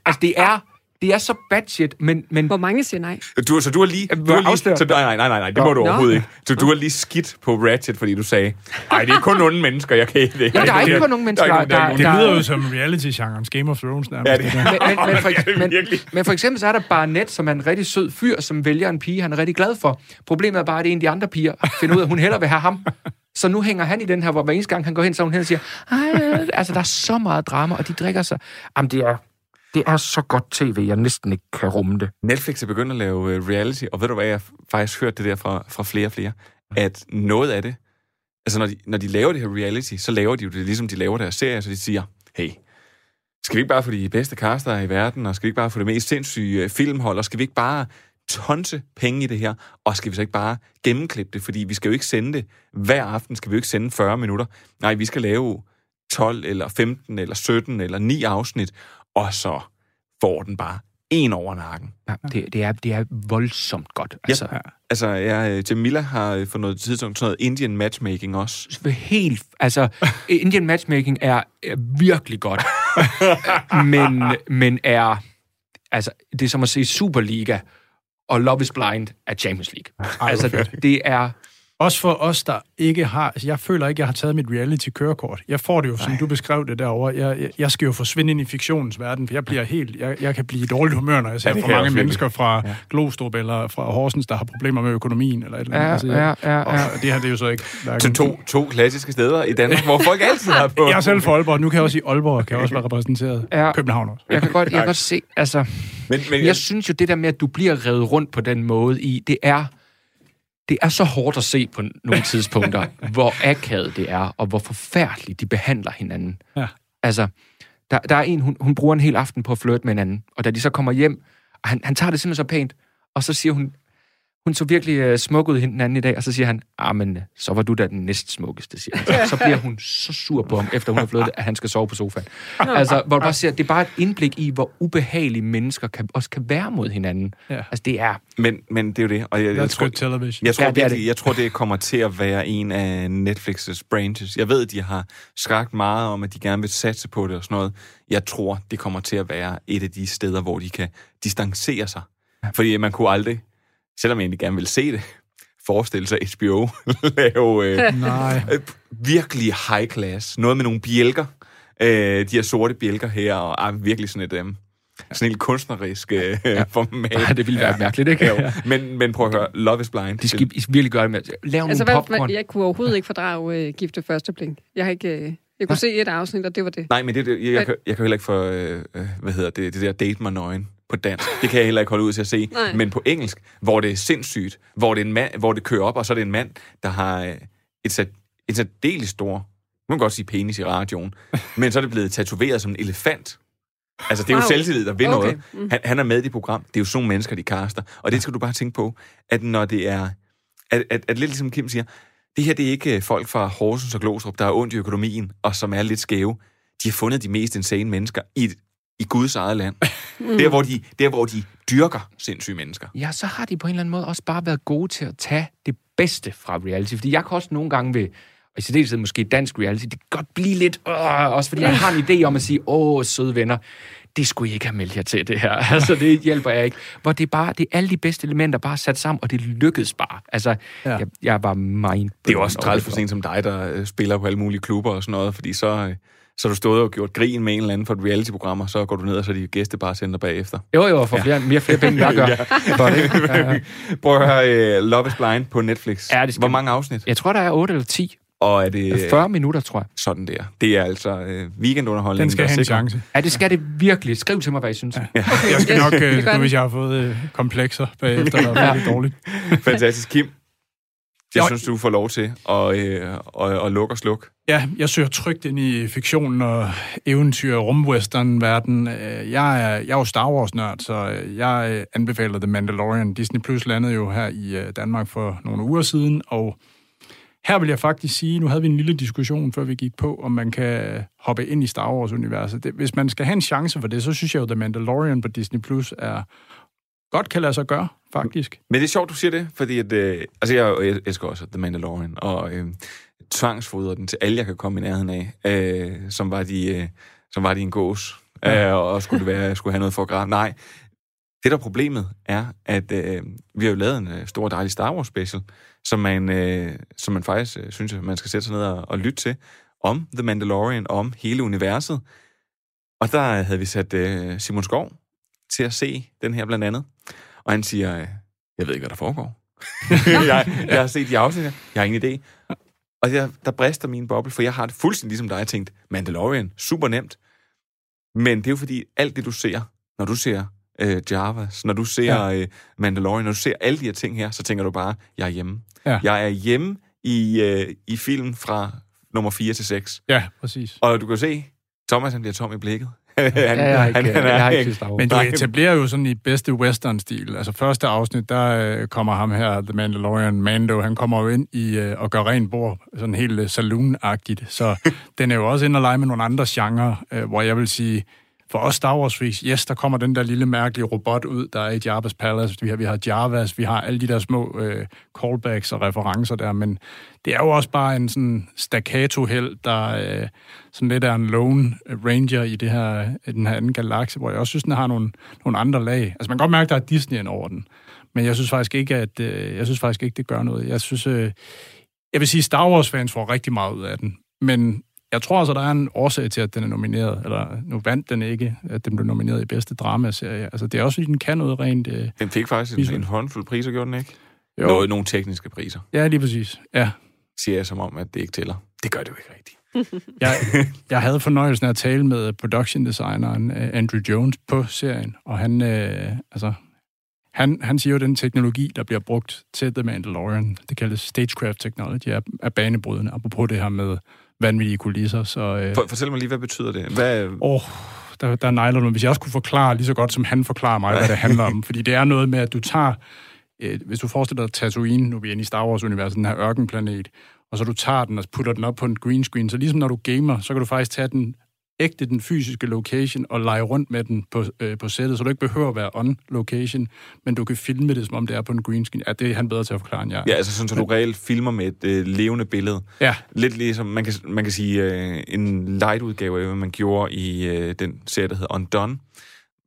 altså, det er... Det er så bad shit, men... men Hvor mange siger nej? Du, så du har lige... Du har lige så, nej, nej, nej, nej, det må Nå. du Nå. overhovedet ikke. Så du har lige skidt på Ratchet, fordi du sagde, nej, det er kun onde mennesker, jeg kan ikke det. Jamen, der er ikke kun nogle mennesker, Der er nogen- Det der er ikke lyder nogen- jo som reality-genren Game of Thrones nærmest. Ja, det- det der. men, men, men, for, det men, men for eksempel så er der Barnett, som er en rigtig sød fyr, som vælger en pige, han er rigtig glad for. Problemet er bare, at en af de andre piger finder ud af, at hun hellere vil have ham. Så nu hænger han i den her, hvor hver eneste gang han går hen, så hun hen og siger, altså der er så meget drama, og de drikker sig. Jamen det er, det er så godt tv, jeg næsten ikke kan rumme det. Netflix er begyndt at lave øh, reality, og ved du hvad, jeg har faktisk hørt det der fra, fra flere og flere, at noget af det, altså når de, når de laver det her reality, så laver de jo det ligesom de laver deres serier, så de siger, hey, skal vi ikke bare få de bedste caster i verden, og skal vi ikke bare få det mest sindssyge øh, filmhold, og skal vi ikke bare tonse penge i det her, og skal vi så ikke bare gennemklippe det, fordi vi skal jo ikke sende det hver aften, skal vi jo ikke sende 40 minutter. Nej, vi skal lave 12 eller 15 eller 17 eller 9 afsnit, og så får den bare en over nakken. Ja, det, det, er, det er voldsomt godt. Altså, Ja, altså ja, Jamila har øh, for noget tidspunkt sådan noget Indian matchmaking også. helt, altså, Indian matchmaking er, er virkelig godt, men, men er, altså, det er som at se Superliga, og Love is Blind er Champions League. hvor altså, det er, Også for os, der ikke har... Altså, jeg føler ikke, jeg har taget mit reality-kørekort. Jeg får det jo, som du beskrev det derovre. Jeg, jeg, jeg skal jo forsvinde ind i fiktionens verden, for jeg bliver helt... Jeg, jeg kan blive i dårligt humør, når jeg ser Ja, for jeg mange også mennesker fra ja. Glostrup eller fra Horsens, der har problemer med økonomien eller et eller andet. Ja, Altså, ja, jeg- ja, ja. Og det her, det er jo så ikke... hverken- Til to, to klassiske steder i Danmark, hvor folk altid har på. Jeg er selv fra Aalborg. Nu kan jeg også i Aalborg kan jeg også være repræsenteret. Ja. København også. jeg kan godt, jeg kan godt se, altså, Men, men jeg synes jo, det der med, at du bliver revet rundt på den måde i, det er, det er så hårdt at se på nogle tidspunkter, hvor akavet det er, og hvor forfærdeligt de behandler hinanden. Ja. Altså, der, der er en, hun, hun bruger en hel aften på at flirte med en anden, og da de så kommer hjem, og han, han tager det simpelthen så pænt, og så siger hun, hun så virkelig uh, smuk ud hende den anden i dag, og så siger han, ah, men øh, så var du da den næst smukkeste, siger han. Så bliver hun så sur på ham, efter hun har flyttet, at han skal sove på sofaen. Altså, hvor du bare ser, det er bare et indblik i, hvor ubehagelige mennesker kan, også kan være mod hinanden. Ja. Altså, det er... Men, men det er jo det. Og jeg, jeg, That's tror, good television. jeg, tror, Ja, det virkelig, det. jeg tror, det kommer til at være en af Netflix's branches. Jeg ved, de har skagt meget om, at de gerne vil satse på det og sådan noget. Jeg tror, det kommer til at være et af de steder, hvor de kan distancere sig. Fordi man kunne aldrig, selvom jeg egentlig gerne vil se det, forestille sig HBO lave øh, Nej. øh, virkelig high class. Noget med nogle bjælker. Øh, de her sorte bjælker her, og ah, virkelig sådan et... Øh, sådan en kunstnerisk øh, ja. format. Ja, det ville være mærkeligt, ikke? Jo. Men, men prøv at høre, Love is Blind. De skal virkelig gøre det med. Lav Altså, nogle popcorn. hvad, jeg kunne overhovedet ikke fordrage uh, Gifte Første Blink. Jeg har ikke... Uh, jeg kunne se et afsnit, og det var det. Nej, men det, det, jeg, jeg, kan, jeg kan heller ikke få, øh, øh, hvad hedder det, det der date mig nøgen på dansk. Det kan jeg heller ikke holde ud til at se. Nej. Men på engelsk, hvor det er sindssygt, hvor det, er en mand, hvor det kører op, og så er det en mand, der har øh, et, sat, et særdeles stor, man kan godt sige penis i radioen, men så er det blevet tatoveret som en elefant. Altså, det er jo Wow. selvtillid, der vil Okay. noget. Mm. Han, han er med i det program. Det er jo sådan mennesker, de kaster. Og det skal du bare tænke på, at når det er... At, at, at lidt ligesom Kim siger, det her det er ikke øh, folk fra Horsens og Glostrup, der er ondt i økonomien, og som er lidt skæve. De har fundet de mest insane mennesker i, i Guds eget land. Mm. Der, hvor de, der, hvor de dyrker sindssyge mennesker. Ja, så har de på en eller anden måde også bare været gode til at tage det bedste fra reality. Fordi jeg kan også nogle gange ved, og i særdeleshed måske dansk reality, det kan godt blive lidt, øh, også fordi man har en idé om at sige, åh, søde venner, det skulle I ikke have meldt jer til, det her. Altså, det hjælper jeg ikke. Hvor det er bare, det er alle de bedste elementer bare sat sammen, og det lykkedes bare. Altså, ja. jeg, jeg var mind Det er jo også træls for sådan som dig, der øh, spiller på alle mulige klubber og sådan noget, fordi så, øh, så du stået og gjort grin med en eller anden for et reality-program, og så går du ned, og så er de gæstebarcenter bagefter. Jo, jo, for flere, mere flere penge, end jeg gør. For det. Ja, ja. Prøv at høre uh, Love is Blind på Netflix. Ja, det skal Hvor mange afsnit? Jeg tror, der er 8 eller 10. Og er det... 40 minutter, tror jeg. Sådan der. Det er altså øh, weekendunderholdning. Den skal have en chance. Ja, det skal det virkelig. Skriv til mig, hvad I synes. Ja. Jeg skal Yes, nok, øh, nu, hvis jeg har fået øh, komplekser bagefter, der er lidt dårligt. Fantastisk. Kim, jeg Jo. synes, du får lov til at, øh, at, at lukke og slukke. Ja, jeg søger trygt ind i fiktionen og eventyr og rumwestern-verden. Øh, Jeg er, jeg er jo Star Wars-nørd, så øh, jeg øh, anbefaler The Mandalorian. Disney Plus landede jo her i Danmark for nogle uger siden, og her vil jeg faktisk sige, nu havde vi en lille diskussion, før vi gik på, om man kan hoppe ind i Star Wars-universet. Det, hvis man skal have en chance for det, så synes jeg jo, The Mandalorian på Disney Plus er godt kan lade sig gøre, faktisk. Men det er sjovt, du siger det, fordi at, øh, altså jeg, jeg elsker også The Mandalorian, og øh, tvangsfodrer den til alle, jeg kan komme i nærheden af, øh, som, var de, øh, som var de en gås, Ja. øh, og skulle, det være, skulle have noget for at grave. Nej, det der er problemet er, at øh, vi har jo lavet en øh, stor dejlig Star Wars special, som man, øh, som man faktisk øh, synes, man skal sætte sig ned og, og lytte til, om The Mandalorian, om hele universet. Og der havde vi sat øh, Simon Skov til at se den her blandt andet. Og han siger, øh, jeg ved ikke, hvad der foregår. jeg, jeg har set de afsnit, jeg har ingen idé. Og jeg, der brister min boble, for jeg har det fuldstændig ligesom dig. Jeg tænkt, Mandalorian, super nemt. Men det er jo fordi, alt det du ser, når du ser øh, Javas, når du ser Ja. øh, Mandalorian, når du ser alle de her ting her, så tænker du bare, jeg er hjemme. Ja. Jeg er hjemme i, øh, i film fra nummer 4 til 6. Ja, præcis. Og du kan se, Thomas han bliver tom i blikket. han, jeg har ikke- jeg har ikke Star Wars. Men du etablerer jo sådan i bedste western-stil. Altså første afsnit, der øh, kommer ham her, The Mandalorian Mando, han kommer jo ind i øh, og gør rent bord, sådan helt øh, saloon-agtigt. Så den er jo også inde og lege med nogle andre genrer, øh, hvor jeg vil sige, for os Star wars freaks, yes, der kommer den der lille mærkelige robot ud, der er i Jabba's Palace. Vi har, vi har Javas, vi har alle de der små øh, callbacks og referencer der, men det er jo også bare en sådan staccato held der øh, sådan lidt er en lone ranger i, det her, i den her anden galakse, hvor jeg også synes, den har nogle, nogle andre lag. Altså man kan godt mærke, der er Disney ind over den, men jeg synes faktisk ikke, at øh, jeg synes faktisk ikke, det gør noget. Jeg synes, øh, jeg vil sige, Star Wars-fans får rigtig meget ud af den, men jeg tror altså, der er en årsag til, at den er nomineret, eller nu vandt den ikke, at den blev nomineret i bedste dramaserie. Altså, det er også, fordi den kan noget rent... Øh, Den fik faktisk en, visuelt. en håndfuld priser, gjorde den ikke? Jo. Noget, nogle tekniske priser. Ja, lige præcis. Ja. Siger jeg som om, at det ikke tæller. Det gør det jo ikke rigtigt. Jeg, jeg havde fornøjelsen af at tale med production designeren øh, Andrew Jones på serien, og han, øh, altså, han, han siger jo, at den teknologi, der bliver brugt til The Mandalorian, det kaldes stagecraft technology, er, er banebrydende, apropos det her med vanvittige kulisser. Så, øh, For, fortæl mig lige, hvad betyder det? Hvad, Åh, der, der nejler du. Hvis jeg også kunne forklare lige så godt, som han forklarer mig, hvad det handler om. Fordi det er noget med, at du tager... Øh, hvis du forestiller dig Tatooine, nu er vi inde i Star Wars-universet, den her ørkenplanet, og så du tager den og putter den op på en green screen, så ligesom når du gamer, så kan du faktisk tage den ægte den fysiske location og lege rundt med den på, øh, på sættet, så du ikke behøver at være on location, men du kan filme det, som om det er på en green screen. Ja, det er han bedre til at forklare end jeg. Ja, altså sådan, så du reelt filmer med et øh, levende billede. Ja. Lidt ligesom, man kan, man kan sige, øh, en light-udgave af, hvad man gjorde i øh, den serie, der hedder Undone,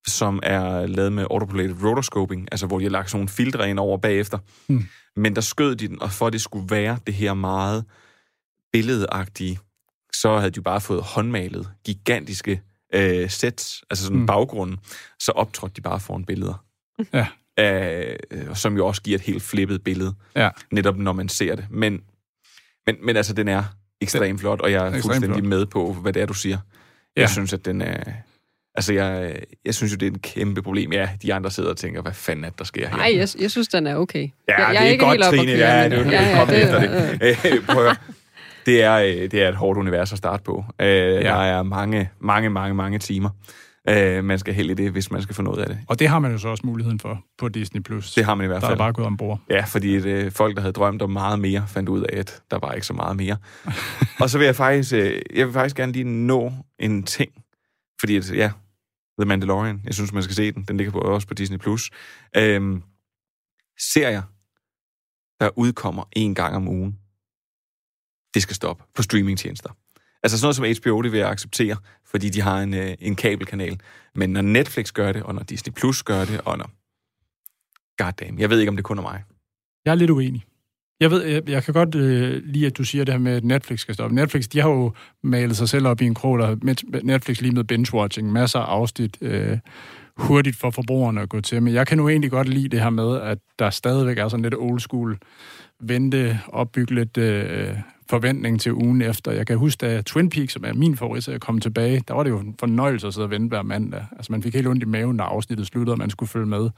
som er lavet med autopolated rotoscoping, altså hvor de har lagt sådan nogle filtre ind over bagefter. Hmm. Men der skød de den, og for at det skulle være det her meget billedagtige, så havde de jo bare fået håndmalet gigantiske øh, sets, altså sådan en Hmm. baggrund, så optrådte de bare foran billeder. Ja. Øh, som jo også giver et helt flippet billede, Ja. netop når man ser det. Men, men, men altså, den er ekstremt flot, og jeg er fuldstændig flot. med på, hvad det er, du siger. Ja. Jeg synes, at den er... Altså, jeg, jeg synes jo, det er et kæmpe problem. Ja, de andre sidder og tænker, hvad fanden er det, der sker her? Nej, jeg, jeg synes, den er okay. Ja, jeg, det jeg er, ikke godt, helt Trine. Ja, det er ja, ja, ja, efter det- det. Øh, Prøv at. Det er, øh, det er et hårdt univers at starte på. Øh, ja. Der er mange, mange, mange, mange timer. Øh, man skal hælde i det, hvis man skal få noget af det. Og det har man jo så også muligheden for på Disney+. Plus. Det har man i hvert Der fald. er bare gået ombord. Ja, fordi øh, folk, der havde drømt om meget mere, fandt ud af, at der var ikke så meget mere. og så vil jeg faktisk, øh, jeg vil faktisk gerne lige nå en ting. Fordi, at, ja, The Mandalorian, jeg synes, man skal se den. Den ligger på, også på Disney+. Plus. Øhm, serier, der udkommer en gang om ugen, det skal stoppe på streamingtjenester. Altså sådan noget som HBO, det vil jeg acceptere, fordi de har en, øh, en kabelkanal. Men når Netflix gør det, og når Disney Plus gør det, og når... Goddamn, jeg ved ikke, om det kun er mig. Jeg er lidt uenig. Jeg ved, jeg, jeg kan godt øh, lide, at du siger det her med, at Netflix skal stoppe. Netflix, de har jo malet sig selv op i en krog, der med Netflix lige med binge-watching, masser af afsnit, øh, hurtigt for forbrugerne at gå til. Men jeg kan nu egentlig godt lide det her med, at der stadigvæk er sådan lidt old school, vente, opbygge lidt øh, forventning til ugen efter. Jeg kan huske, da Twin Peaks, som er min favorit, kom tilbage, der var det jo en fornøjelse at sidde og vente hver mandag. Altså man fik helt ondt i maven, når afsnittet sluttede, og man skulle følge med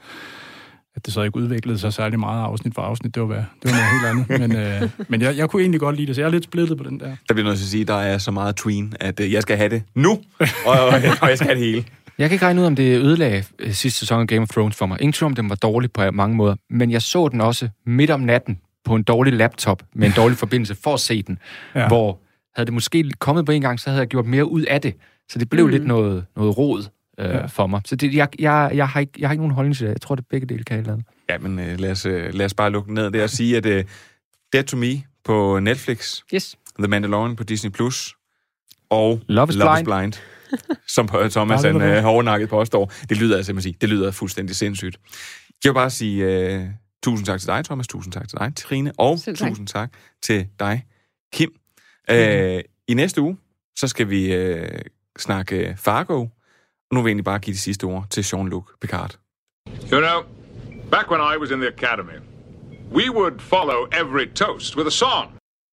at det så ikke udviklede sig særlig meget afsnit for afsnit, det var, hvad- det var noget helt andet. Men, øh, men jeg, jeg kunne egentlig godt lide det, så jeg er lidt splittet på den der. Der bliver noget til at sige, der er så meget tween, at øh, jeg skal have det nu, og, og, og jeg skal have det hele. Jeg kan ikke regne ud, om det ødelagde øh, sidste sæson af Game of Thrones for mig. Ingen tvivl om, den var dårlig på mange måder. Men jeg så den også midt om natten på en dårlig laptop med en dårlig forbindelse for at se den. Ja. Hvor havde det måske kommet på en gang, så havde jeg gjort mere ud af det. Så det blev mm. lidt noget, noget rod øh, ja. for mig. Så det, jeg, jeg, jeg, har ikke, jeg har ikke nogen holdning til det. Jeg tror, det begge dele kan et eller andet. Ja, men øh, lad, os, øh, lad os bare lukke ned der og sige, at øh, Dead to Me på Netflix, yes. The Mandalorian på Disney+, Plus og Love is Love is Blind. Blind som Thomas han øh, hårdnakket påstår. Det lyder altså, man sige, det lyder fuldstændig sindssygt. Jeg vil bare sige øh, tusind tak til dig, Thomas. Tusind tak til dig, Trine. Og Selv tak. tusind tak til dig, Kim. Øh, I næste uge, så skal vi øh, snakke Fargo. Og nu vil jeg egentlig bare give de sidste ord til Jean-Luc Picard. You know, back when I was in the academy, we would follow every toast with a song.